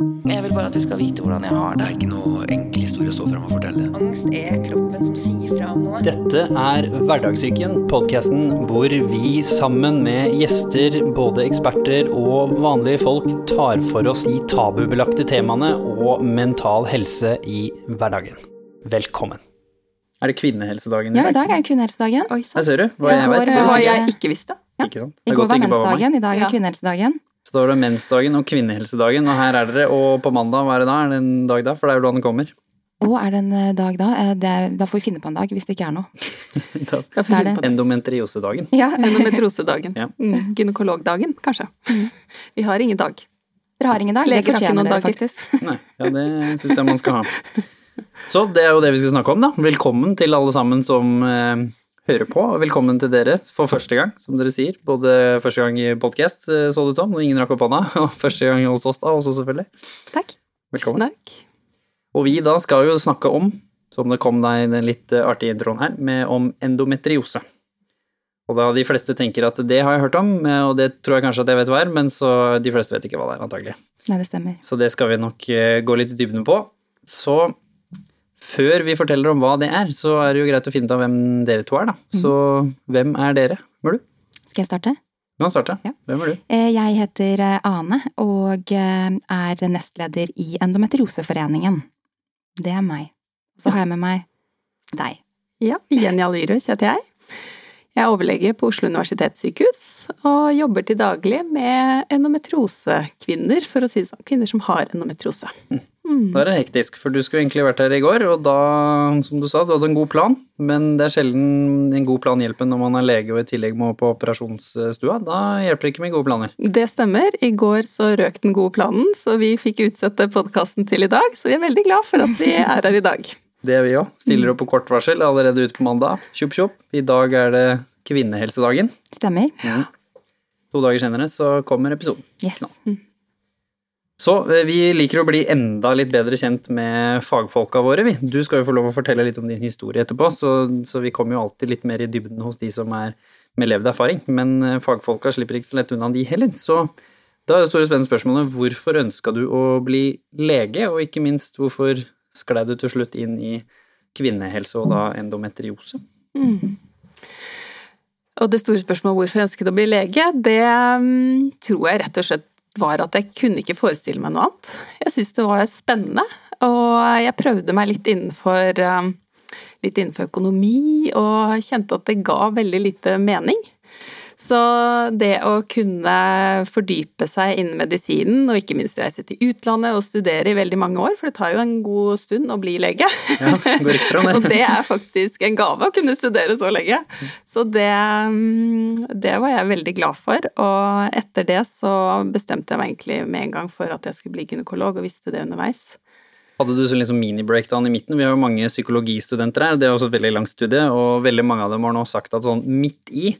Jeg vil bare at du skal vite hvordan jeg har Det det. er ikke noe enkel historie å stå frem og fortelle. Angst er kroppen som sier fra om noe. Dette er Hverdagssyken, podkasten hvor vi sammen med gjester, både eksperter og vanlige folk, tar for oss de tabubelagte temaene og mental helse i hverdagen. Velkommen. Er det kvinnehelsedagen i dag? Ja, i dag er kvinnehelsedagen. Oi, Her ser du hva jeg, jeg vet. Det var jeg ikke visste. Ja. Ikke sant? I går var mensdagen, i dag er Ja. kvinnehelsedagen. Så da var det mensdagen og kvinnehelsedagen, og her er dere. Og på mandag, hva er det da? Er det en dag da? For det er jo da den kommer. Å, er det en eh, dag da? Eh, Det, da får vi finne på en dag, hvis det ikke er noe. Da- da får er finne på det. Endometriosedagen. Ja, Endometriosedagen. Ja. Mm. Gynekologdagen, kanskje. Vi har ingen dag. Dere har ingen dag. Det Leger har ikke fortjener noen dere faktisk. Nei, ja, det syns jeg man skal ha. Så det er jo det vi skal snakke om, da. Velkommen til alle sammen som eh, hører på, og velkommen til dere for første gang, som dere sier. Både første gang i podkast, så det ut som, og ingen rakk opp hånda, og første gang hos oss da også, selvfølgelig. Takk. Velkommen. Snakk. Og vi da skal jo snakke om, som det kom deg i den litt eh, artige introen her, med om endometriose. Og da de fleste tenker at det har jeg hørt om, eh, og det tror jeg kanskje at jeg vet hva er, men så de fleste vet ikke hva det er, antagelig. Nei, det stemmer. Så det skal vi nok eh, gå litt i dybden på. Så før vi forteller om hva det er, så er det jo greit å finne ut av hvem dere to er, da. Så hvem er dere, du? Skal jeg starte? Du kan starte. Ja. Hvem er du? Eh, Jeg heter eh, Ane og eh, er nestleder i Endometrioseforeningen. Det er meg. Så har jeg med meg deg. Ja, Jenny Alyrus heter jeg. Jeg er overlege på Oslo universitetssykehus og jobber til daglig med endometriosekvinner, for å si det sånn. Kvinner som har endometriose. Mm. Da er det hektisk, for du skulle egentlig vært her i går, og da, som du sa, du hadde en god plan, men det er sjelden en god plan hjelper når man er lege og i tillegg må på operasjonsstua. Da hjelper det ikke med gode planer. Det stemmer. I går så røk den gode planen, så vi fikk utsette podkasten til i dag. Så vi er veldig glad for at vi er her i dag. Det er vi òg. Stiller opp på kort varsel allerede ute på mandag. Tjopp, tjopp. I dag er det kvinnehelsedagen. Stemmer? Ja. To dager senere så kommer episoden. Yes. Så eh, vi liker å bli enda litt bedre kjent med fagfolka våre, vi. Du skal jo få lov å fortelle litt om din historie etterpå, så, så vi kommer jo alltid litt mer i dybden hos de som er med levd erfaring. Men eh, fagfolka slipper ikke så lett unna de heller. Så da er det store spennende spørsmålet hvorfor ønska du å bli lege, og ikke minst hvorfor sklei du til slutt inn i kvinnehelse og da endometriose? Mm. Og det store spørsmålet hvorfor jeg ønsket å bli lege, det mm, tror jeg rett og slett var at jeg kunne ikke forestille meg noe annet. Jeg syntes det var spennende, og jeg prøvde meg litt innenfor, um, litt innenfor økonomi, og kjente at det ga veldig lite mening. Så det å kunne fordype seg innen medisinen, og ikke minst reise til utlandet og studere i veldig mange år, for det tar jo en god stund å bli lege. Ja, fra Og det. det er faktisk en gave å kunne studere så lenge. Så det, mm, det var jeg veldig glad for. Og etter det så bestemte jeg meg egentlig med en gang for at jeg skulle bli gynekolog, og visste det underveis. Hadde du sånn liksom mini-breakdown i midten? Vi har jo mange psykologistudenter her, det er også et veldig langt studie, og veldig mange av dem har nå sagt at sånn midt i,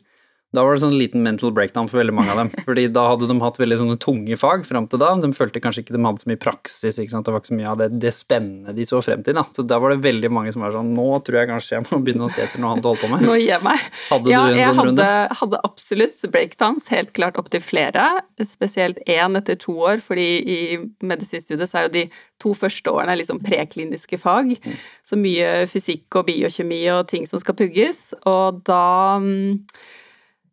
da var det sånn liten mental breakdown for veldig mange av dem. Fordi da hadde de hatt veldig sånne tunge fag fram til da. De følte kanskje ikke de hadde så mye praksis, ikke sant. Det var ikke så mye av det, det spennende de så frem til, da. Så da var det veldig mange som var sånn Nå tror jeg kanskje jeg må begynne å se etter noe annet å holde på med. Nå gir jeg meg. Hadde Ja, du en jeg sånn hadde, runde? hadde absolutt breakdowns, helt klart opptil flere. Spesielt én etter to år, fordi i medisinstudiet så er jo de to første årene liksom prekliniske fag. Så mye fysikk og biokjemi og ting som skal pugges. Og da mm,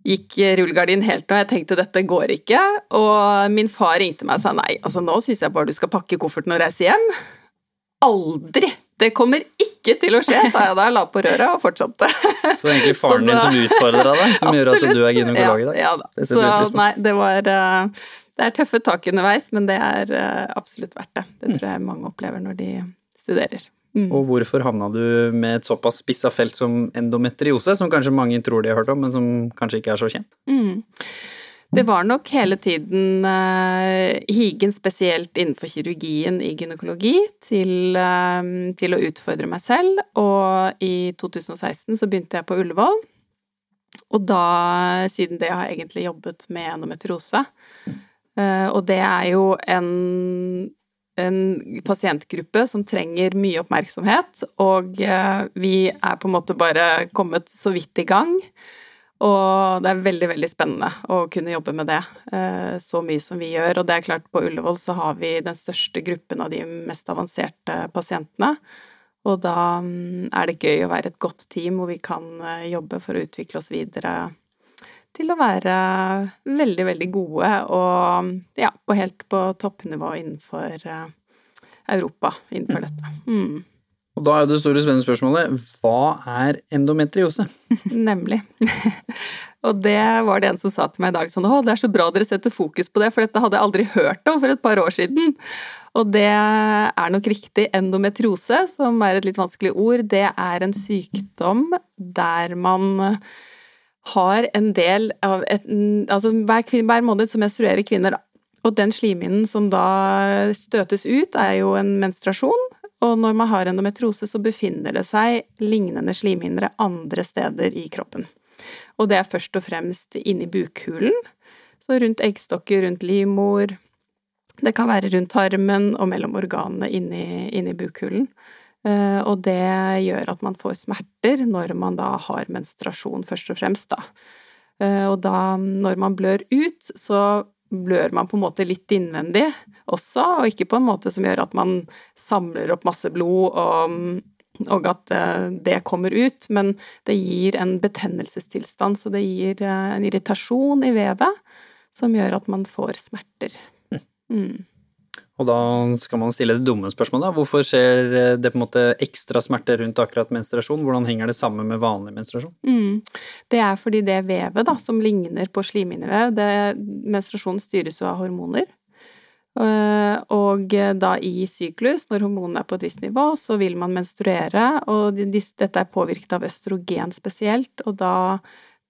gikk rullegardinen helt nå, jeg tenkte dette går ikke. Og min far ringte meg og sa nei, altså nå syns jeg bare du skal pakke kofferten og reise hjem. Aldri! Det kommer ikke til å skje, sa jeg da, la på røret og fortsatte. Så det er egentlig faren da, din som utfordra deg, som gjør at du er Absolutt. gynekolog i dag? Ja, ja da. Det Så nei, det var eh, Det er tøffe tak underveis, men det er eh, absolutt verdt det. Det tror jeg mange opplever når de studerer. Mm. Og hvorfor havna du med et såpass spissa felt som endometriose, som kanskje mange tror de har hørt om, men som kanskje ikke er så kjent? Mm. Det var nok hele tiden uh, higen spesielt innenfor kirurgien i gynekologi til, uh, til å utfordre meg selv, og i 2016 så begynte jeg på Ullevål. Og da, siden det, har jeg egentlig jobbet med endometriose. Uh, og det er jo en, en pasientgruppe som trenger mye oppmerksomhet, og eh, vi er på en måte bare kommet så vidt i gang. Og det er veldig, veldig spennende å kunne jobbe med det så mye som vi gjør. Og det er klart, på Ullevål så har vi den største gruppen av de mest avanserte pasientene. Og da mm, er det gøy å være et godt team hvor vi kan jobbe for å utvikle oss videre til å være veldig, veldig gode og ja, og helt på toppnivå innenfor uh, Europa innenfor dette. Mm. Og da er det store spennende spørsmålet hva er endometriose? Nemlig. og det var det en som sa til meg i dag sånn å det er så bra dere setter fokus på det, for dette hadde jeg aldri hørt om for et par år siden. Og det er nok riktig. Endometriose, som er et litt vanskelig ord, det er en sykdom der man har en del av et, Altså hver, hver måned så menstruerer kvinner, da. Og den slimhinnen som da støtes ut, er jo en menstruasjon. Og når man har endometrose, så befinner det seg lignende slimhindre andre steder i kroppen. Og det er først og fremst inni bukhulen. Så rundt eggstokker, rundt livmor. Det kan være rundt tarmen og mellom organene inni, inni bukhulen. Eh, og det gjør at man får smerter når man da har menstruasjon, først og fremst, da. Eh, og da, når man blør ut, så blør man på en måte litt innvendig også, og ikke på en måte som gjør at man samler opp masse blod og, og at eh, det kommer ut, men det gir en betennelsestilstand, så det gir en irritasjon i vevet som gjør at man får smerter. Hm. Mm. Og da skal man stille det dumme spørsmålet. Hvorfor skjer det på en måte ekstra smerte rundt akkurat menstruasjon? Hvordan henger det sammen med vanlig menstruasjon? Mm. Det er fordi det vevet da, som ligner på slimhinnevev, menstruasjonen styres jo av hormoner. Eh, og da i syklus, når hormonene er på et visst nivå, så vil man menstruere, og dette er påvirket av østrogen spesielt, og da,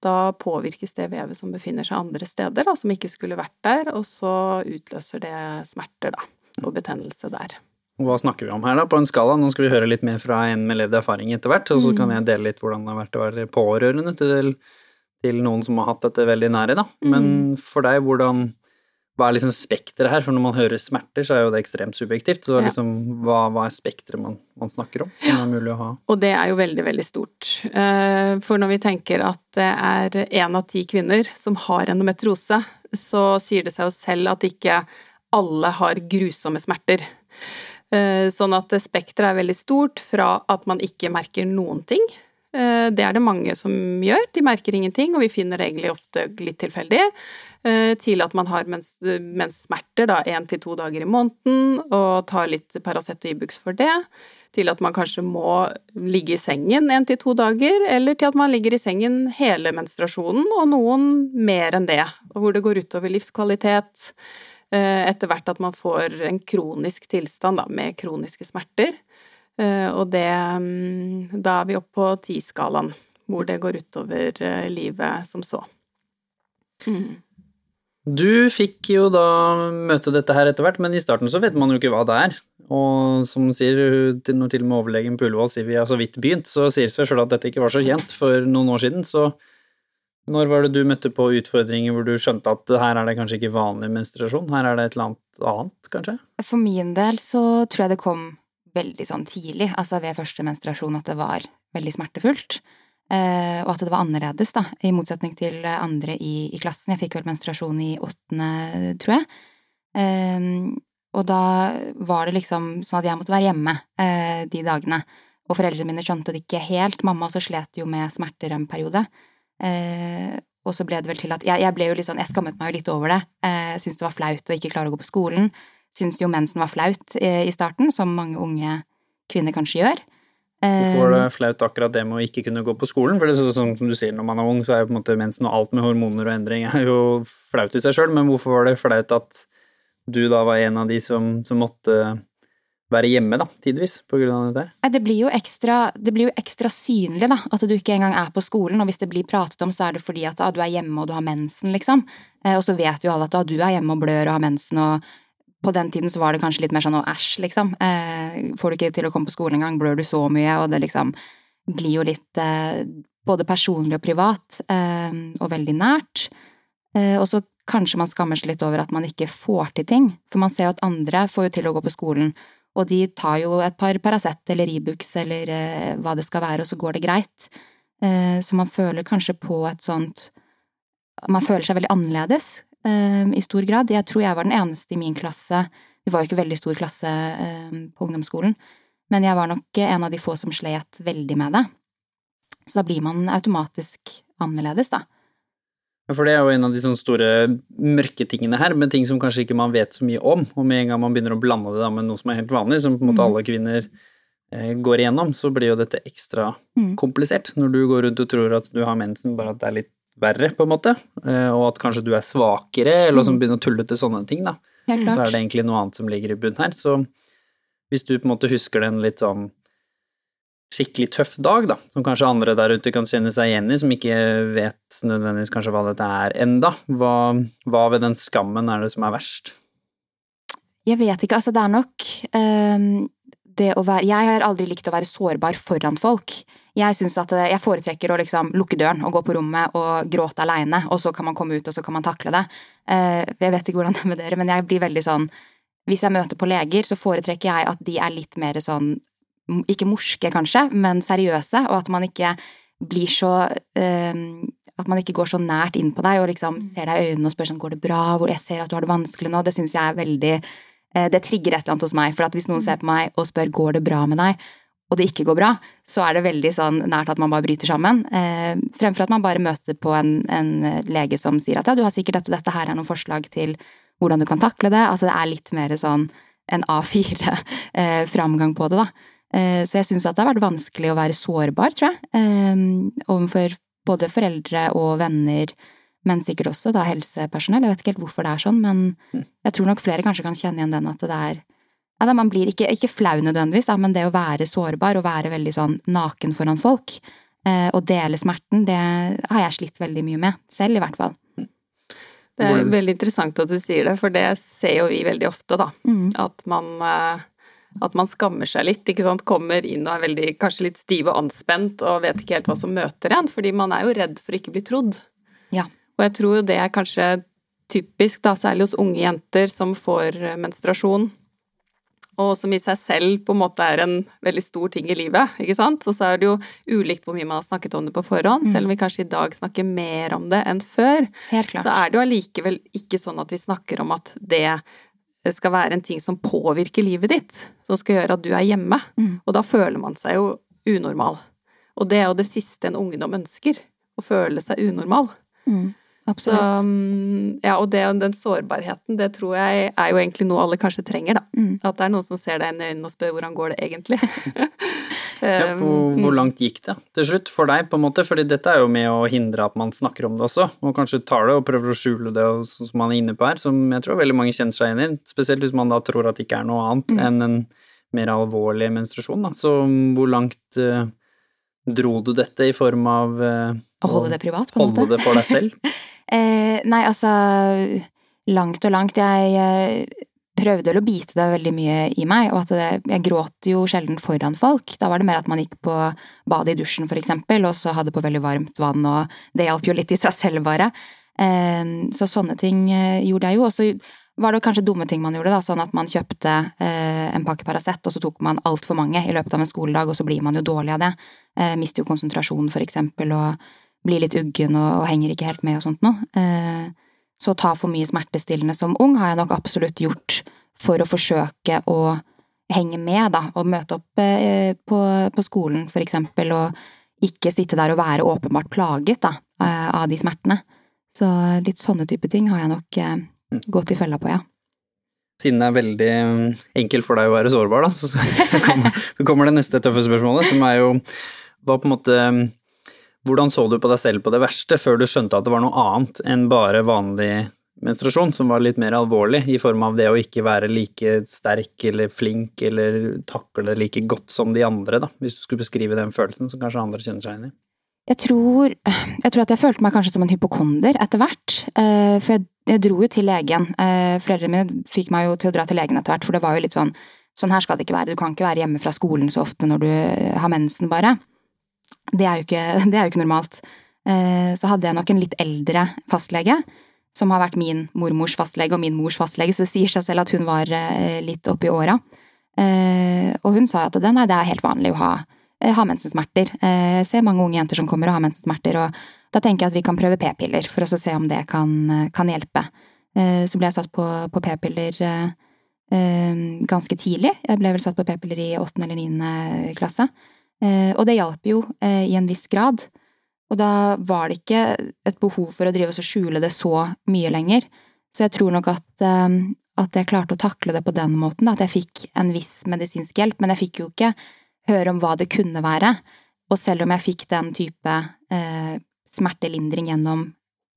da påvirkes det vevet som befinner seg andre steder, da, som ikke skulle vært der, og så utløser det smerter, da og betennelse der. Hva snakker vi om her, da, på en skala? Nå skal vi høre litt mer fra en med levd erfaring etter hvert, og så kan jeg dele litt hvordan det har vært å være pårørende til, til noen som har hatt dette veldig nære, da. Men mm. for deg, hvordan hva er liksom spekteret her? For når man hører smerter, så er jo det ekstremt subjektivt. Så liksom, hva, hva er spekteret man, man, snakker om, som er mulig å ha? Og det er jo veldig, veldig stort. Eh, for når vi tenker at det er én av ti kvinner som har endometriose, så sier det seg jo selv at ikke alle har grusomme smerter. Eh, sånn at spekteret er veldig stort fra at man ikke merker noen ting. Eh, det er det mange som gjør, de merker ingenting, og vi finner det egentlig ofte litt tilfeldig. Eh, til at man har mens, menssmerter da én til to dager i måneden og tar litt Paracet og Ibux for det. Til at man kanskje må ligge i sengen én til to dager, eller til at man ligger i sengen hele menstruasjonen, og noen mer enn det. Hvor det går utover livskvalitet. Eh, etter hvert at man får en kronisk tilstand da, med kroniske smerter. Eh, og det mm, Da er vi oppe på ti-skalaen, hvor det går utover eh, livet som så. Mm. Du fikk jo da møte dette her etter hvert, men i starten så vet man jo ikke hva det er. Og som sier, når til og med overlegen på Ullevål sier vi har så vidt begynt, så sier det seg sjøl at dette ikke var så kjent for noen år siden. Så når var det du møtte på utfordringer hvor du skjønte at her er det kanskje ikke vanlig menstruasjon, her er det et eller annet annet, kanskje? For min del så tror jeg det kom veldig sånn tidlig, altså ved første menstruasjon, at det var veldig smertefullt. Eh, og at det var annerledes, da, i motsetning til andre i, i klassen. Jeg fikk vel menstruasjon i åttende, tror jeg. Eh, og da var det liksom sånn at jeg måtte være hjemme eh, de dagene. Og foreldrene mine skjønte det ikke helt. Mamma også slet jo med smerter en periode. Eh, og så ble det vel til at jeg, jeg, ble jo litt sånn, jeg skammet meg jo litt over det. Eh, Syntes det var flaut å ikke klare å gå på skolen. Syntes jo mensen var flaut eh, i starten, som mange unge kvinner kanskje gjør. Hvorfor var det eh, flaut akkurat det med å ikke kunne gå på skolen? For det er sånn som du sier, når man er ung, så er jo på en måte mensen og alt med hormoner og endring er jo flaut i seg sjøl, men hvorfor var det flaut at du da var en av de som, som måtte være hjemme, da, tidvis, på grunn av dette? Det blir, jo ekstra, det blir jo ekstra synlig, da, at du ikke engang er på skolen. Og hvis det blir pratet om, så er det fordi at ah, du er hjemme og du har mensen, liksom. Eh, og så vet jo alle at ah, du er hjemme og blør og har mensen, og på den tiden så var det kanskje litt mer sånn å æsj, liksom. Eh, får du ikke til å komme på skolen engang, blør du så mye, og det liksom blir jo litt eh, både personlig og privat, eh, og veldig nært. Eh, og så kanskje man skammer seg litt over at man ikke får til ting, for man ser jo at andre får jo til å gå på skolen og de tar jo et par Paracet eller Ibux eller eh, hva det skal være, og så går det greit. Eh, så man føler kanskje på et sånt Man føler seg veldig annerledes eh, i stor grad. Jeg tror jeg var den eneste i min klasse Vi var jo ikke veldig stor klasse eh, på ungdomsskolen, men jeg var nok en av de få som slet veldig med det. Så da blir man automatisk annerledes, da. For det er jo en av de sånne store mørketingene her, med ting som kanskje ikke man vet så mye om. Og med en gang man begynner å blande det med noe som er helt vanlig, som på en måte Mm. alle kvinner eh, går igjennom, så blir jo dette ekstra Mm. komplisert. Når du går rundt og tror at du har mensen, bare at det er litt verre, på en måte. Eh, og at kanskje du er svakere, eller som Mm. begynner å tulle til sånne ting, da. Så er det egentlig noe annet som ligger i bunn her. Så hvis du på en måte husker den litt sånn skikkelig tøff dag, da, som kanskje andre der ute kan kjenne seg igjen i, som ikke vet nødvendigvis kanskje hva dette er enda, hva, hva ved den skammen er det som er verst? Jeg vet ikke, altså det er nok um, det å være Jeg har aldri likt å være sårbar foran folk. Jeg synes at eh, jeg foretrekker å liksom lukke døren og gå på rommet og gråte aleine, og så kan man komme ut, og så kan man takle det. Uh, jeg vet ikke hvordan det er med dere, men jeg blir veldig sånn Hvis jeg møter på leger, så foretrekker jeg at de er litt mer sånn Ikke morske, kanskje, men seriøse, og at man ikke blir så eh, At man ikke går så nært inn på deg og liksom ser deg i øynene og spør sånn Går det bra? Hvor jeg ser at du har det vanskelig nå. Det syns jeg er veldig eh, det trigger et eller annet hos meg. For hvis noen ser på meg og spør går det bra med deg, og det ikke går bra, så er det veldig sånn nært at man bare bryter sammen. Eh, fremfor at man bare møter på en, en lege som sier at ja, du har sikkert dette, dette her er noen forslag til hvordan du kan takle det. At det er litt mer sånn en A4-framgang på det, da. Eh, så jeg syns at det har vært vanskelig å være sårbar, tror jeg. Eh, overfor både foreldre og venner, men sikkert også da helsepersonell. Jeg vet ikke helt hvorfor det er sånn, men jeg tror nok flere kanskje kan kjenne igjen den at det er ja, man blir ikke, ikke flau nødvendigvis, da, men det å være sårbar og være veldig sånn naken foran folk, eh, og dele smerten, det har jeg slitt veldig mye med. Selv, i hvert fall. Det er veldig interessant at du sier det, for det ser jo vi veldig ofte, da. Mm. At man, at man skammer seg litt, ikke sant. Kommer inn og er veldig, kanskje litt stiv og anspent og vet ikke helt hva som møter en, fordi man er jo redd for å ikke bli trodd. Ja. Og jeg tror jo det er kanskje typisk, da, særlig hos unge jenter som får eh, menstruasjon, og som i seg selv på en måte er en veldig stor ting i livet, ikke sant. Og så er det jo ulikt hvor mye man har snakket om det på forhånd, Mm. selv om vi kanskje i dag snakker mer om det enn før. Helt klart. Så er det jo allikevel ikke sånn at vi snakker om at det skal være en ting som påvirker livet ditt, som skal gjøre at du er hjemme. Mm. Og da føler man seg jo unormal. Og det er jo det siste en ungdom ønsker, å føle seg unormal. Mm. Absolutt. Så, ja, og det, den sårbarheten, det tror jeg er jo egentlig noe alle kanskje trenger, da. Mm. At det er noen som ser deg inn i øynene og spør hvordan går det egentlig. Ja, hvor, Um, hvor langt gikk det til slutt for deg, på en måte? Fordi dette er jo med å hindre at man snakker om det også, og kanskje tar det og prøver å skjule det, og som man er inne på her, som jeg tror veldig mange kjenner seg igjen i, spesielt hvis man da tror at det ikke er noe annet Mm. enn en mer alvorlig menstruasjon, da. Så hvor langt uh, dro du dette i form av uh, Å holde det privat, på en måte. holde det for deg selv? Eh, nei, altså Langt og langt. Jeg eh, prøvde vel å bite det veldig mye i meg, og at det, jeg gråt jo sjelden foran folk. Da var det mer at man gikk på badet i dusjen, for eksempel, og så hadde på veldig varmt vann, og det hjalp jo litt i seg selv, bare. Eh, så sånne ting eh, gjorde jeg jo. Og så var det kanskje dumme ting man gjorde, da, sånn at man kjøpte eh, en pakke Paracet, og så tok man altfor mange i løpet av en skoledag, og så blir man jo dårlig av det. Eh, mister jo konsentrasjonen, for eksempel, og blir litt uggen og, og henger ikke helt med og sånt noe. Eh, så ta for mye smertestillende som ung har jeg nok absolutt gjort for å forsøke å henge med, da, og møte opp eh, på, på skolen, for eksempel, og ikke sitte der og være åpenbart plaget, da, eh, av de smertene. Så litt sånne type ting har jeg nok gått i fella på, ja. Siden det er veldig enkelt for deg å være sårbar, da, så, så, kommer, så kommer det neste tøffe spørsmålet, som er jo hva på en måte Hvordan så du på deg selv på det verste før du skjønte at det var noe annet enn bare vanlig menstruasjon, som var litt mer alvorlig, i form av det å ikke være like sterk eller flink eller takle det like godt som de andre, da, hvis du skulle beskrive den følelsen som kanskje andre kjenner seg inn i? Jeg tror, jeg tror at jeg følte meg kanskje som en hypokonder etter hvert. eh, For jeg, jeg dro jo til legen. Eh, Foreldrene mine fikk meg jo til å dra til legen etter hvert, for det var jo litt sånn Sånn her skal det ikke være. Du kan ikke være hjemme fra skolen så ofte når du har mensen, bare. Det er jo ikke, er jo ikke normalt. Eh, Så hadde jeg nok en litt eldre fastlege, som har vært min mormors fastlege og min mors fastlege, så det sier seg selv at hun var eh, litt oppi åra. Eh, Og hun sa at det, nei, det er helt vanlig å ha ha mensensmerter. Jeg ser mange unge jenter som kommer og har mensensmerter, og da tenker jeg at vi kan prøve p-piller for å se om det kan, kan hjelpe. Så ble jeg satt på, på p-piller ganske tidlig. Jeg ble vel satt på p-piller i åttende eller niende klasse. Og det hjalp jo i en viss grad. Og da var det ikke et behov for å drive og skjule det så mye lenger. Så jeg tror nok at, at jeg klarte å takle det på den måten, at jeg fikk en viss medisinsk hjelp, men jeg fikk jo ikke høre om hva det kunne være. Og selv om jeg fikk den type eh, smertelindring gjennom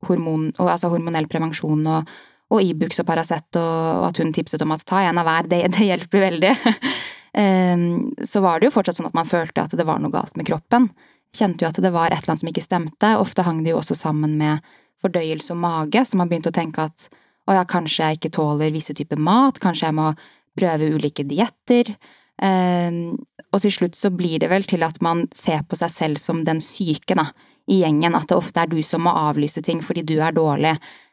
hormon, altså hormonell prevensjon og, og Ibux og Paracet, og, og, at hun tipset om at ta en av hver, det, det hjelper veldig, eh, så var det jo fortsatt sånn at man følte at det var noe galt med kroppen. Kjente jo at det var et eller annet som ikke stemte. Ofte hang det jo også sammen med fordøyelse og mage, så man begynte å tenke at å ja, kanskje jeg ikke tåler visse typer mat, kanskje jeg må prøve ulike dietter. Eh, og til slutt så blir det vel til at man ser på seg selv som den syke, da, i gjengen, at det ofte er du som må avlyse ting fordi du er dårlig,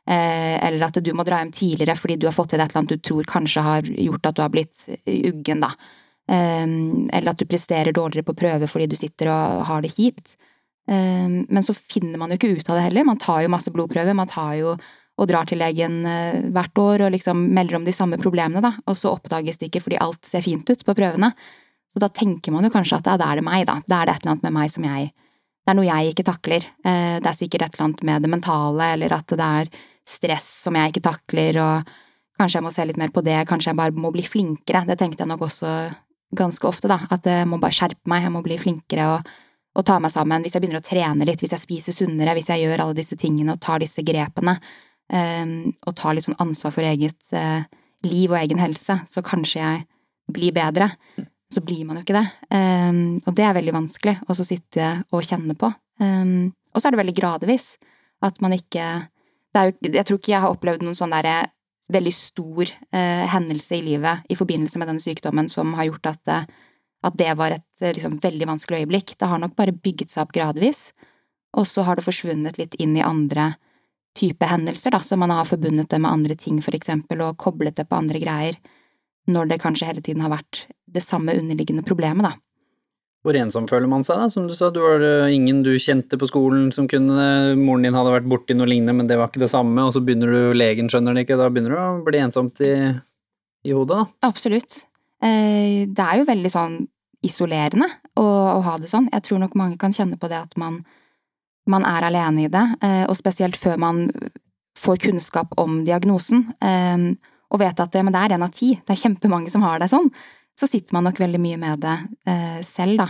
eh, eller at du må dra hjem tidligere fordi du har fått til et eller annet du tror kanskje har gjort at du har blitt uggen, da. Eh, eller at du presterer dårligere på prøve fordi du sitter og har det kjipt. Men så finner man jo ikke ut av det heller. Man tar jo masse blodprøver, man tar jo og drar til legen eh, hvert år og liksom melder om de samme problemene, da, og så oppdages det ikke fordi alt ser fint ut på prøvene. Så da tenker man jo kanskje at ja, da er det meg, da. Da er det et eller annet med meg som jeg Det er noe jeg ikke takler. Eh, det er sikkert et eller annet med det mentale, eller at det er stress som jeg ikke takler, og kanskje jeg må se litt mer på det, kanskje jeg bare må bli flinkere. Det tenkte jeg nok også ganske ofte, da. At jeg må bare skjerpe meg, jeg må bli flinkere og, og ta meg sammen. Hvis jeg begynner å trene litt, hvis jeg spiser sunnere, hvis jeg gjør alle disse tingene og tar disse grepene, Ehm, og tar litt sånn ansvar for eget eh, liv og egen helse, så kanskje jeg blir bedre. Så blir man jo ikke det. Um, og det er veldig vanskelig å sitte og kjenne på. Um, og så er det veldig gradvis. At man ikke jo, Jeg tror ikke jeg har opplevd noen sånn derre veldig stor eh, hendelse i livet i forbindelse med denne sykdommen som har gjort at, det, at det var et liksom, veldig vanskelig øyeblikk. Det har nok bare bygget seg opp gradvis, og så har det forsvunnet litt inn i andre type hendelser, da, så man har forbundet det med andre ting, for eksempel, og koblet det på andre greier, når det kanskje hele tiden har vært det samme underliggende problemet, da. Hvor ensom føler man seg, da? Som du sa, du var ingen du kjente på skolen som kunne Moren din hadde vært borti noe lignende, men det var ikke det samme, og så begynner du Legen skjønner det ikke, da begynner du å bli ensomt i, i hodet, da? Absolutt. Eh, det er jo veldig sånn isolerende å, å ha det sånn. Jeg tror nok mange kan kjenne på det at man man er alene i det, eh, og spesielt før man får kunnskap om diagnosen, eh, og vet at det, det er én av ti, det er kjempemange som har det sånn, så sitter man nok veldig mye med det eh, selv, da,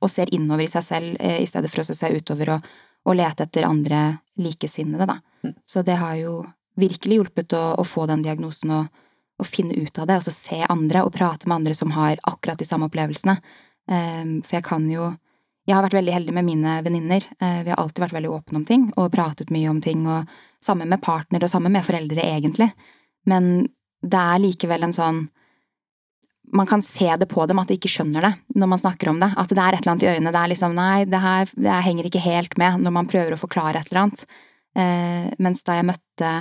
og ser innover i seg selv i stedet for å se utover og, og lete etter andre likesinnede, da. Mm. Så det har jo virkelig hjulpet å, å få den diagnosen og, og, finne ut av det, og så se andre og prate med andre som har akkurat de samme opplevelsene. For jeg kan jo jeg har vært veldig heldig med mine venninner. Eh, vi har alltid vært veldig åpne om ting og pratet mye om ting, og sammen med partner og sammen med foreldre, egentlig. Men det er likevel en sånn Man kan se det på dem at de ikke skjønner det når man snakker om det. At det er et eller annet i øynene. Det er liksom Nei, det her det henger ikke helt med når man prøver å forklare et eller annet. Eh, mens da jeg møtte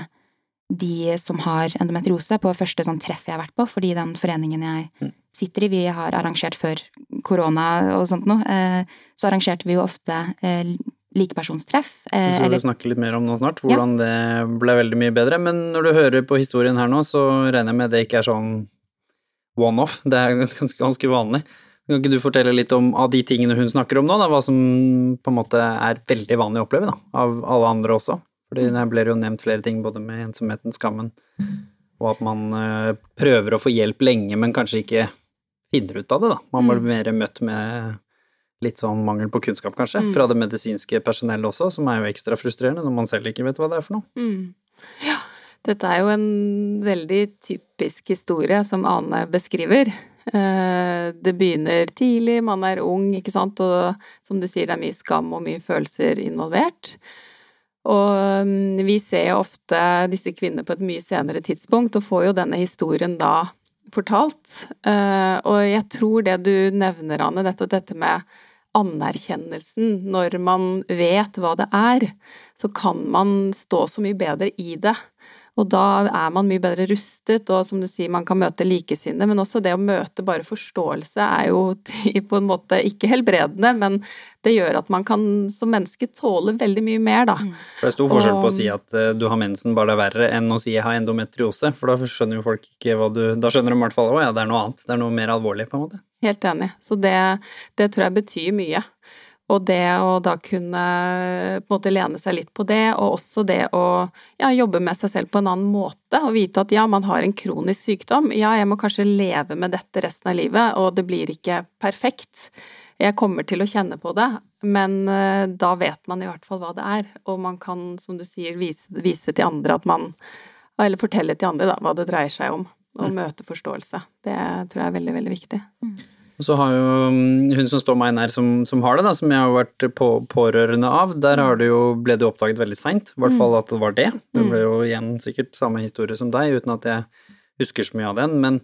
de som har endometriose, på første sånn treff jeg har vært på, fordi den foreningen jeg mm sitter i. Vi har arrangert før korona og sånt noe. Eh, så arrangerte vi jo ofte eh, likepersonstreff. Eh, det skal du snakke litt mer om nå snart, hvordan ja. det ble veldig mye bedre. Men når du hører på historien her nå, så regner jeg med det ikke er sånn one-off. Det er ganske, ganske vanlig. Kan ikke du fortelle litt om av de tingene hun snakker om nå, da, hva som på en måte er veldig vanlig å oppleve, da, av alle andre også? Fordi det ble jo nevnt flere ting, både med ensomheten, skammen, og at man prøver å få hjelp lenge, men kanskje ikke finner ut av det, da. Man blir mm. mer møtt med litt sånn mangel på kunnskap, kanskje, mm. fra det medisinske personellet også, som er jo ekstra frustrerende når man selv ikke vet hva det er for noe. Mm. Ja, dette er jo en veldig typisk historie som Ane beskriver. Eh, det begynner tidlig, man er ung, ikke sant, og som du sier, det er mye skam og mye følelser involvert. Og mm, vi ser ofte disse kvinnene på et mye senere tidspunkt, og får jo denne historien da fortalt. Eh, og jeg tror det du nevner, Anne, nettopp dette med anerkjennelsen Når man vet hva det er, så kan man stå så mye bedre i det. Og da er man mye bedre rustet, og som du sier, man kan møte likesinnede. Men også det å møte bare forståelse er jo på en måte ikke helbredende, men det gjør at man kan som menneske tåle veldig mye mer, da. Det er stor forskjell på å si at uh, du har mensen, bare det er verre, enn å si jeg har endometriose. For da skjønner jo folk ikke hva du Da skjønner de i hvert fall at ja, det er noe annet. Det er noe mer alvorlig, på en måte. Helt enig. Så det, det tror jeg betyr mye. Og det å da kunne på en måte lene seg litt på det, og også det å ja, jobbe med seg selv på en annen måte. Og vite at ja, man har en kronisk sykdom. Ja, jeg må kanskje leve med dette resten av livet, og det blir ikke perfekt. Jeg kommer til å kjenne på det, men uh, da vet man i hvert fall hva det er. Og man kan, som du sier, vise, vise til andre at man Eller fortelle til andre da, hva det dreier seg om. Og mm. møte forståelse. Det tror jeg er veldig, veldig viktig. Mm. Og så har jo mm, hun som står meg nær, som, som har det, da, som jeg har vært på, pårørende av, der det jo, ble det jo oppdaget veldig seint. I hvert mm. fall at det var det. Det ble jo igjen sikkert samme historie som deg, uten at jeg husker så mye av den. Men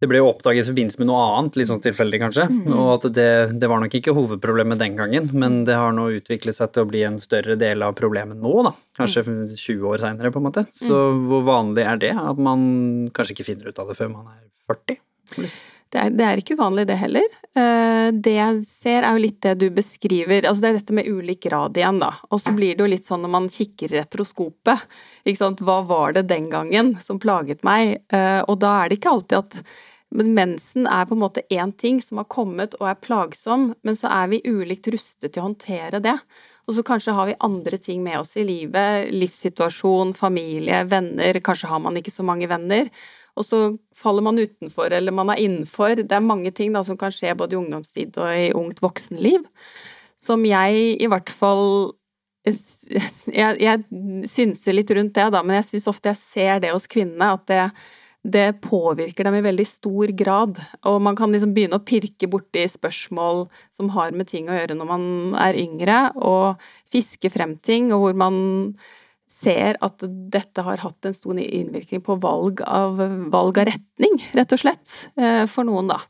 det ble jo oppdaget i forbindelse med noe annet, litt sånn tilfeldig kanskje. Mm. Og at det, det, var nok ikke hovedproblemet den gangen, men det har nå utviklet seg til å bli en større del av problemet nå, da. Kanskje 20 år seinere, på en måte. Så hvor vanlig er det? At man kanskje ikke finner ut av det før man er 40? Det er, det er, ikke uvanlig, det heller. Eh, det jeg ser, er jo litt det du beskriver. Altså det er dette med ulik grad igjen, da. Og så blir det jo litt sånn når man kikker retroskopet. Ikke sant. Hva var det den gangen som plaget meg? Eh, og da er det ikke alltid at men mensen er på en måte én ting som har kommet og er plagsom, men så er vi ulikt rustet til å håndtere det. Og så kanskje har vi andre ting med oss i livet. Livssituasjon, familie, venner. Kanskje har man ikke så mange venner og så faller man utenfor, eller man er innenfor. Det er mange ting da, som kan skje både i ungdomstid og i ungt voksenliv, som jeg i hvert fall Jeg, jeg synser litt rundt det, da, men jeg syns ofte jeg ser det hos kvinnene, at det, det påvirker dem i veldig stor grad. Og man kan liksom begynne å pirke borti spørsmål som har med ting å gjøre når man er yngre, og fiske frem ting, og hvor man ser at dette har hatt en stor innvirkning på valg av, valg av retning, rett og slett, eh, for noen, da.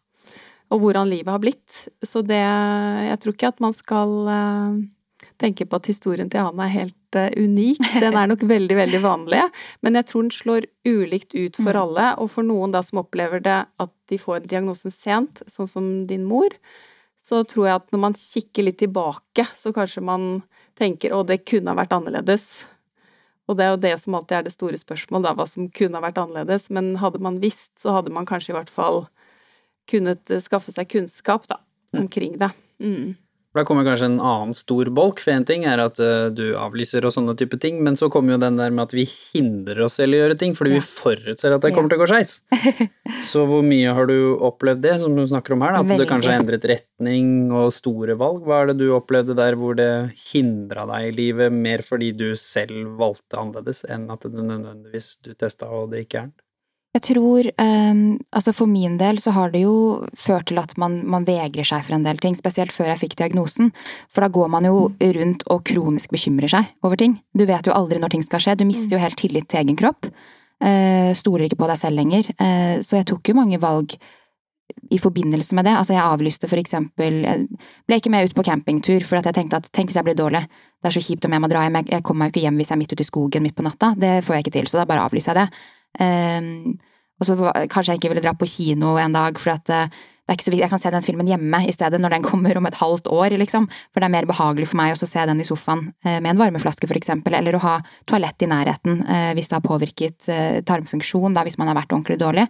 Og hvordan livet har blitt. Så det Jeg tror ikke at man skal eh, tenke på at historien til Anne er helt eh, unik. Den er nok veldig, veldig vanlig, men jeg tror den slår ulikt ut for mm. alle. Og for noen da som opplever det at de får diagnosen sent, sånn som din mor, så tror jeg at når man kikker litt tilbake, så kanskje man tenker å, det kunne ha vært annerledes. Og det er jo det som alltid er det store spørsmålet, da, hva som kunne ha vært annerledes. Men hadde man visst, så hadde man kanskje i hvert fall kunnet skaffe seg kunnskap, da, omkring det. Mm. Da kommer kanskje en annen stor bolk, for én ting er at uh, du avlyser og sånne type ting, men så kommer jo den der med at vi hindrer oss selv i å gjøre ting, fordi ja. vi forutser at det kommer til å gå skeis. så hvor mye har du opplevd det, som du snakker om her, da? At det kanskje har endret retning og store valg? Hva er det du opplevde der hvor det hindra deg i livet, mer fordi du selv valgte annerledes enn at det nødvendigvis du testa og det gikk gærent? Jeg tror um, Altså for min del så har det jo ført til at man, man, vegrer seg for en del ting, spesielt før jeg fikk diagnosen. For da går man jo rundt og kronisk bekymrer seg over ting. Du vet jo aldri når ting skal skje. Du mister jo helt tillit til egen kropp. Uh, stoler ikke på deg selv lenger. Uh, så jeg tok jo mange valg i forbindelse med det. Altså jeg avlyste for eksempel Jeg ble ikke med ut på campingtur for at jeg tenkte at tenk hvis jeg blir dårlig. Det er så kjipt om jeg må dra hjem. Jeg kommer meg jo ikke hjem hvis jeg er midt ute i skogen midt på natta. Det får jeg ikke til, så da bare avlyser jeg det. Um, og så kanskje jeg ikke ville dra på kino en dag, for at eh, det er ikke så viktig. Jeg kan se den filmen hjemme i stedet, når den kommer om et halvt år, liksom. For det er mer behagelig for meg å se den i sofaen eh, med en varmeflaske, for eksempel, eller å ha toalett i nærheten eh, hvis det har påvirket tarmfunksjon, da hvis man har vært ordentlig dårlig.